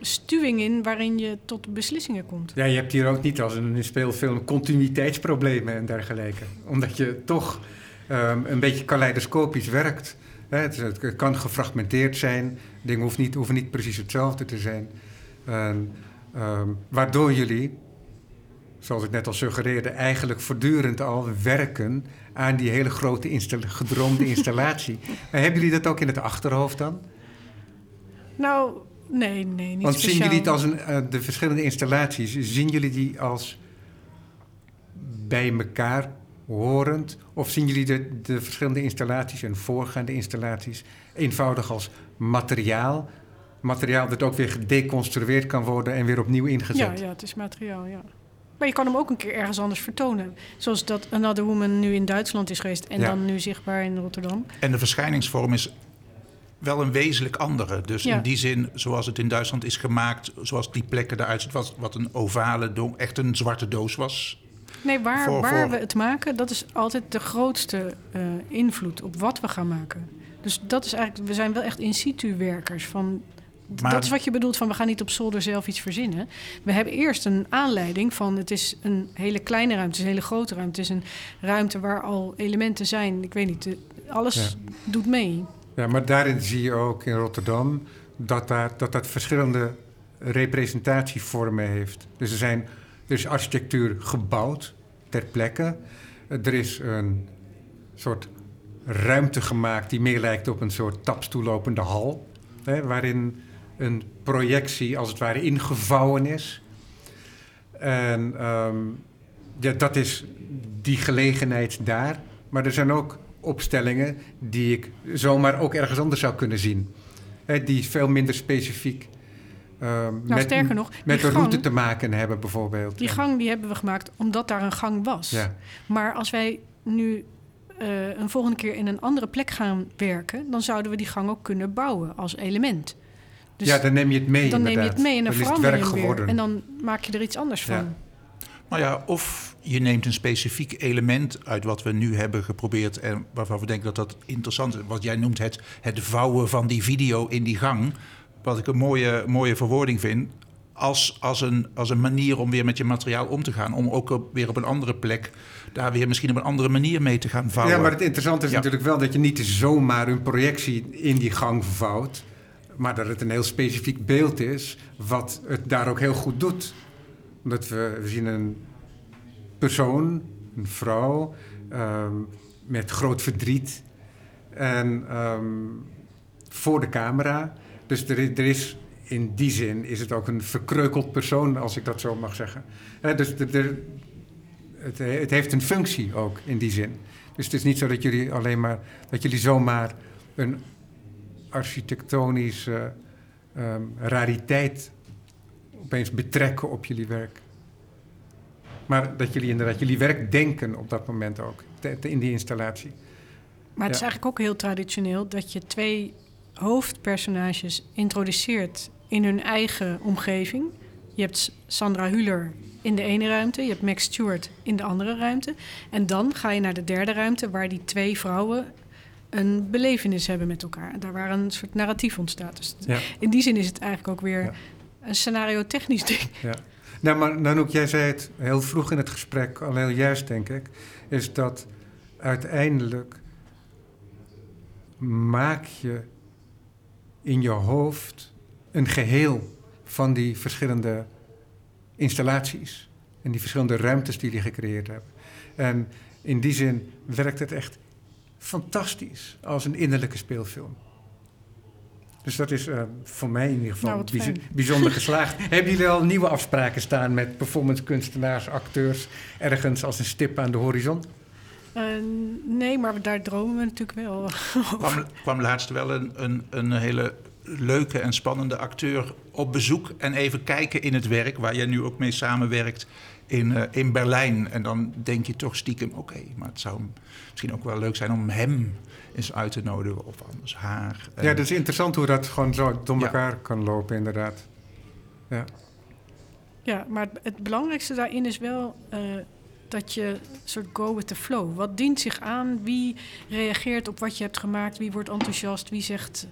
stuwing in waarin je tot beslissingen komt. Ja, je hebt hier ook niet als een speelfilm continuïteitsproblemen en dergelijke. Omdat je toch um, een beetje kaleidoscopisch werkt. Het, het, kan gefragmenteerd zijn. Dingen hoeven niet, hoeven niet precies hetzelfde te zijn. Um, waardoor jullie, zoals ik net al suggereerde, eigenlijk voortdurend al werken aan die hele grote gedroomde installatie. hebben jullie dat ook in het achterhoofd dan? Nou, Nee, nee, niet Want speciaal. zien jullie het als een, uh, de verschillende installaties, zien jullie die als bij elkaar horend? Of zien jullie de, de verschillende installaties en voorgaande installaties eenvoudig als materiaal? Materiaal dat ook weer gedeconstrueerd kan worden en weer opnieuw ingezet? Ja, ja het is materiaal, ja. Maar je kan hem ook een keer ergens anders vertonen. Zoals dat Another Woman nu in Duitsland is geweest en ja. dan nu zichtbaar in Rotterdam. En de verschijningsvorm is wel een wezenlijk andere. Dus Ja. in die zin, zoals het in Duitsland is gemaakt, zoals die plekken eruit ziet, wat, wat een ovale, echt een zwarte doos was. Nee, waar, Voor- waar voor- we het maken, dat is altijd de grootste eh, invloed op wat we gaan maken. Dus dat is eigenlijk, we zijn wel echt in situ werkers. Van, Maar- dat is wat je bedoelt van we gaan niet op zolder zelf iets verzinnen. We hebben eerst een aanleiding van het is een hele kleine ruimte, het is een hele grote ruimte. Het is een ruimte waar al elementen zijn. Ik weet niet, alles doet mee. Ja, maar daarin zie je ook in Rotterdam dat daar, dat, dat verschillende representatievormen heeft. Dus er, zijn, er is architectuur gebouwd ter plekke. Er is een soort ruimte gemaakt die meer lijkt op een soort tapstoellopende hal. Hè, waarin een projectie als het ware ingevouwen is. En ehm, ja, dat is die gelegenheid daar. Maar er zijn ook opstellingen die ik zomaar ook ergens anders zou kunnen zien. Hè, die veel minder specifiek ehm, Nou, met, sterker nog, met de route te maken hebben bijvoorbeeld. Die gang die hebben we gemaakt omdat daar een gang was. Ja. Maar als wij nu eh, een volgende keer in een andere plek gaan werken, dan zouden we die gang ook kunnen bouwen als element. Dus ja, dan neem je het mee dan neem je inderdaad. het mee en dan het verander je werk hem geworden. weer. En dan maak je er iets anders van. Ja. Nou ja, of je neemt een specifiek element uit wat we nu hebben geprobeerd en waarvan we denken dat dat interessant is. Wat jij noemt het, het vouwen van die video in die gang. Wat ik een mooie, mooie verwoording vind. Als, als, een, als een manier om weer met je materiaal om te gaan. Om ook op, weer op een andere plek daar weer misschien op een andere manier mee te gaan vouwen. Ja, maar het interessante is Ja. natuurlijk wel dat je niet zomaar een projectie in die gang vervouwt. Maar dat het een heel specifiek beeld is, wat het daar ook heel goed doet. Omdat we, we zien een persoon, een vrouw, ehm, met groot verdriet. En ehm, voor de camera. Dus er er is, in die zin is het ook een verkreukeld persoon, als ik dat zo mag zeggen. Dus het, het heeft een functie ook in die zin. Dus het is niet zo dat jullie alleen maar dat jullie zomaar een architectonische ehm, rariteit opeens betrekken op jullie werk. Maar dat jullie inderdaad jullie werk denken op dat moment ook, te- te- in die installatie. Maar het is eigenlijk ook heel traditioneel dat je twee hoofdpersonages introduceert in hun eigen omgeving. Je hebt Sandra Hüller in de ene ruimte, je hebt Max Stewart in de andere ruimte. En dan ga je naar de derde ruimte waar die twee vrouwen een belevenis hebben met elkaar. En daar waar een soort narratief ontstaat. Dus Ja. in die zin is het eigenlijk ook weer Ja. een scenario-technisch ding. Ja. Nou, maar Nanoek, jij zei het heel vroeg in het gesprek, al heel juist denk ik, is dat uiteindelijk maak je in je hoofd een geheel van die verschillende installaties en die verschillende ruimtes die die gecreëerd hebben. En in die zin werkt het echt fantastisch als een innerlijke speelfilm. Dus dat is eh, voor mij in ieder geval Nou, bijz- bijzonder geslaagd. Hebben jullie al nieuwe afspraken staan met performancekunstenaars, acteurs, ergens als een stip aan de horizon? Eh, nee, maar daar dromen we natuurlijk wel over. kwam, kwam laatst wel een, een, een hele leuke en spannende acteur op bezoek. En even kijken in het werk, waar jij nu ook mee samenwerkt in, eh, in Berlijn. En dan denk je toch stiekem, oké, maar het zou misschien ook wel leuk zijn om hem eens uit te nodigen. Of anders haar. En- Ja, dat is interessant hoe dat gewoon zo door Ja. elkaar kan lopen, inderdaad. Ja. Ja, maar het, belangrijkste daarin is wel eh, dat je soort go with the flow. Wat dient zich aan? Wie reageert op wat je hebt gemaakt? Wie wordt enthousiast? Wie zegt,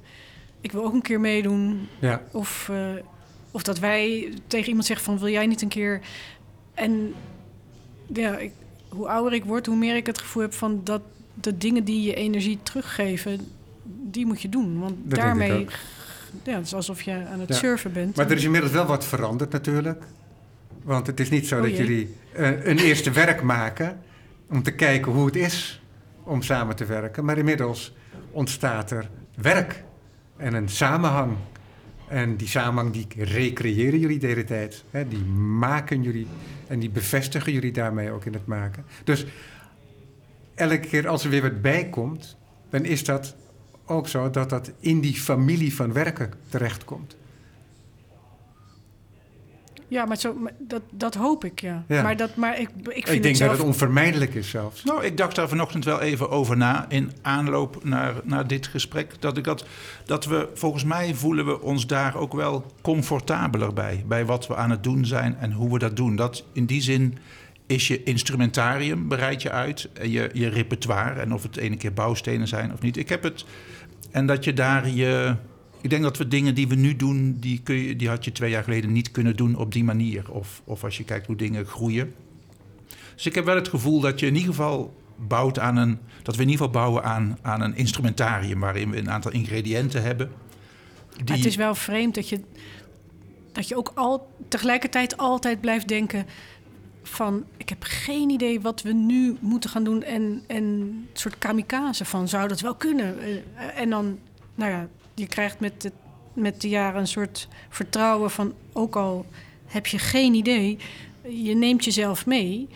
ik wil ook een keer meedoen? ja. Of, eh, of dat wij tegen iemand zeggen van, wil jij niet een keer... En ja, ik, hoe ouder ik word, hoe meer ik het gevoel heb van dat de dingen die je energie teruggeven, die moet je doen. Want daarmee, ja, het is alsof je aan het Ja. surfen bent. Maar er is inmiddels wel wat veranderd natuurlijk. Want het is niet zo Oh dat jee. jullie eh, een eerste werk maken om te kijken hoe het is om samen te werken. Maar inmiddels ontstaat er werk en een samenhang. En die samenhang die recreëren jullie de hele tijd. Hè? Die maken jullie en die bevestigen jullie daarmee ook in het maken. Dus elke keer als er weer wat bij komt, dan is dat ook zo dat dat in die familie van werken terechtkomt. Ja, maar, zo, maar dat, dat hoop ik, ja. Ja. Maar, dat, maar ik, ik vind Ik denk het zelf... dat het onvermijdelijk is zelfs. Nou, ik dacht daar vanochtend wel even over na in aanloop naar, naar dit gesprek. Dat, ik dat, dat we, volgens mij voelen we ons daar ook wel comfortabeler bij. Bij wat we aan het doen zijn en hoe we dat doen. Dat in die zin is je instrumentarium, bereid je uit. En je, je repertoire. En of het ene keer bouwstenen zijn of niet. Ik heb het. En dat je daar je. Ik denk dat we dingen die we nu doen, die, kun je, die had je twee jaar geleden niet kunnen doen op die manier. Of, of als je kijkt hoe dingen groeien. Dus ik heb wel het gevoel dat je in ieder geval bouwt aan een. Dat we in ieder geval bouwen aan, aan een instrumentarium waarin we een aantal ingrediënten hebben. Die, Maar het is wel vreemd dat je, dat je ook al, tegelijkertijd altijd blijft denken van... ik heb geen idee wat we nu moeten gaan doen... en, en een soort kamikaze van, zou dat wel kunnen? Eh, En dan, nou ja, je krijgt met de, met de jaren een soort vertrouwen van... ook al heb je geen idee, je neemt jezelf mee...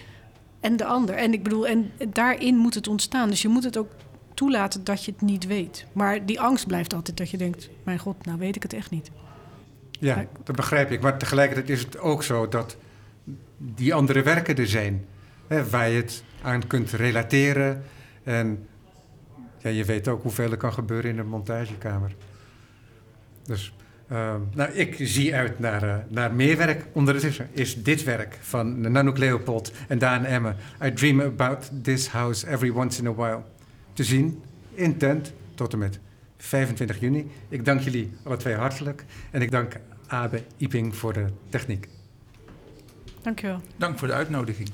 en de ander. En ik bedoel, en daarin moet het ontstaan. Dus je moet het ook toelaten dat je het niet weet. Maar die angst blijft altijd dat je denkt... mijn god, nou weet ik het echt niet. Ja, dat begrijp ik. Maar tegelijkertijd is het ook zo dat die andere werken er zijn. Hè, waar je het aan kunt relateren. En ja, je weet ook hoeveel er kan gebeuren in een montagekamer. Dus uh, nou, ik zie uit naar, uh, naar meer werk. Ondertussen is dit werk van Nanook Leopold en Daan Emmer. I dream about this house every once in a while. Te zien in tent tot en met 25 juni. Ik dank jullie alle twee hartelijk. En ik dank Abe Iping voor de techniek. Dankjewel. Dank voor de uitnodiging.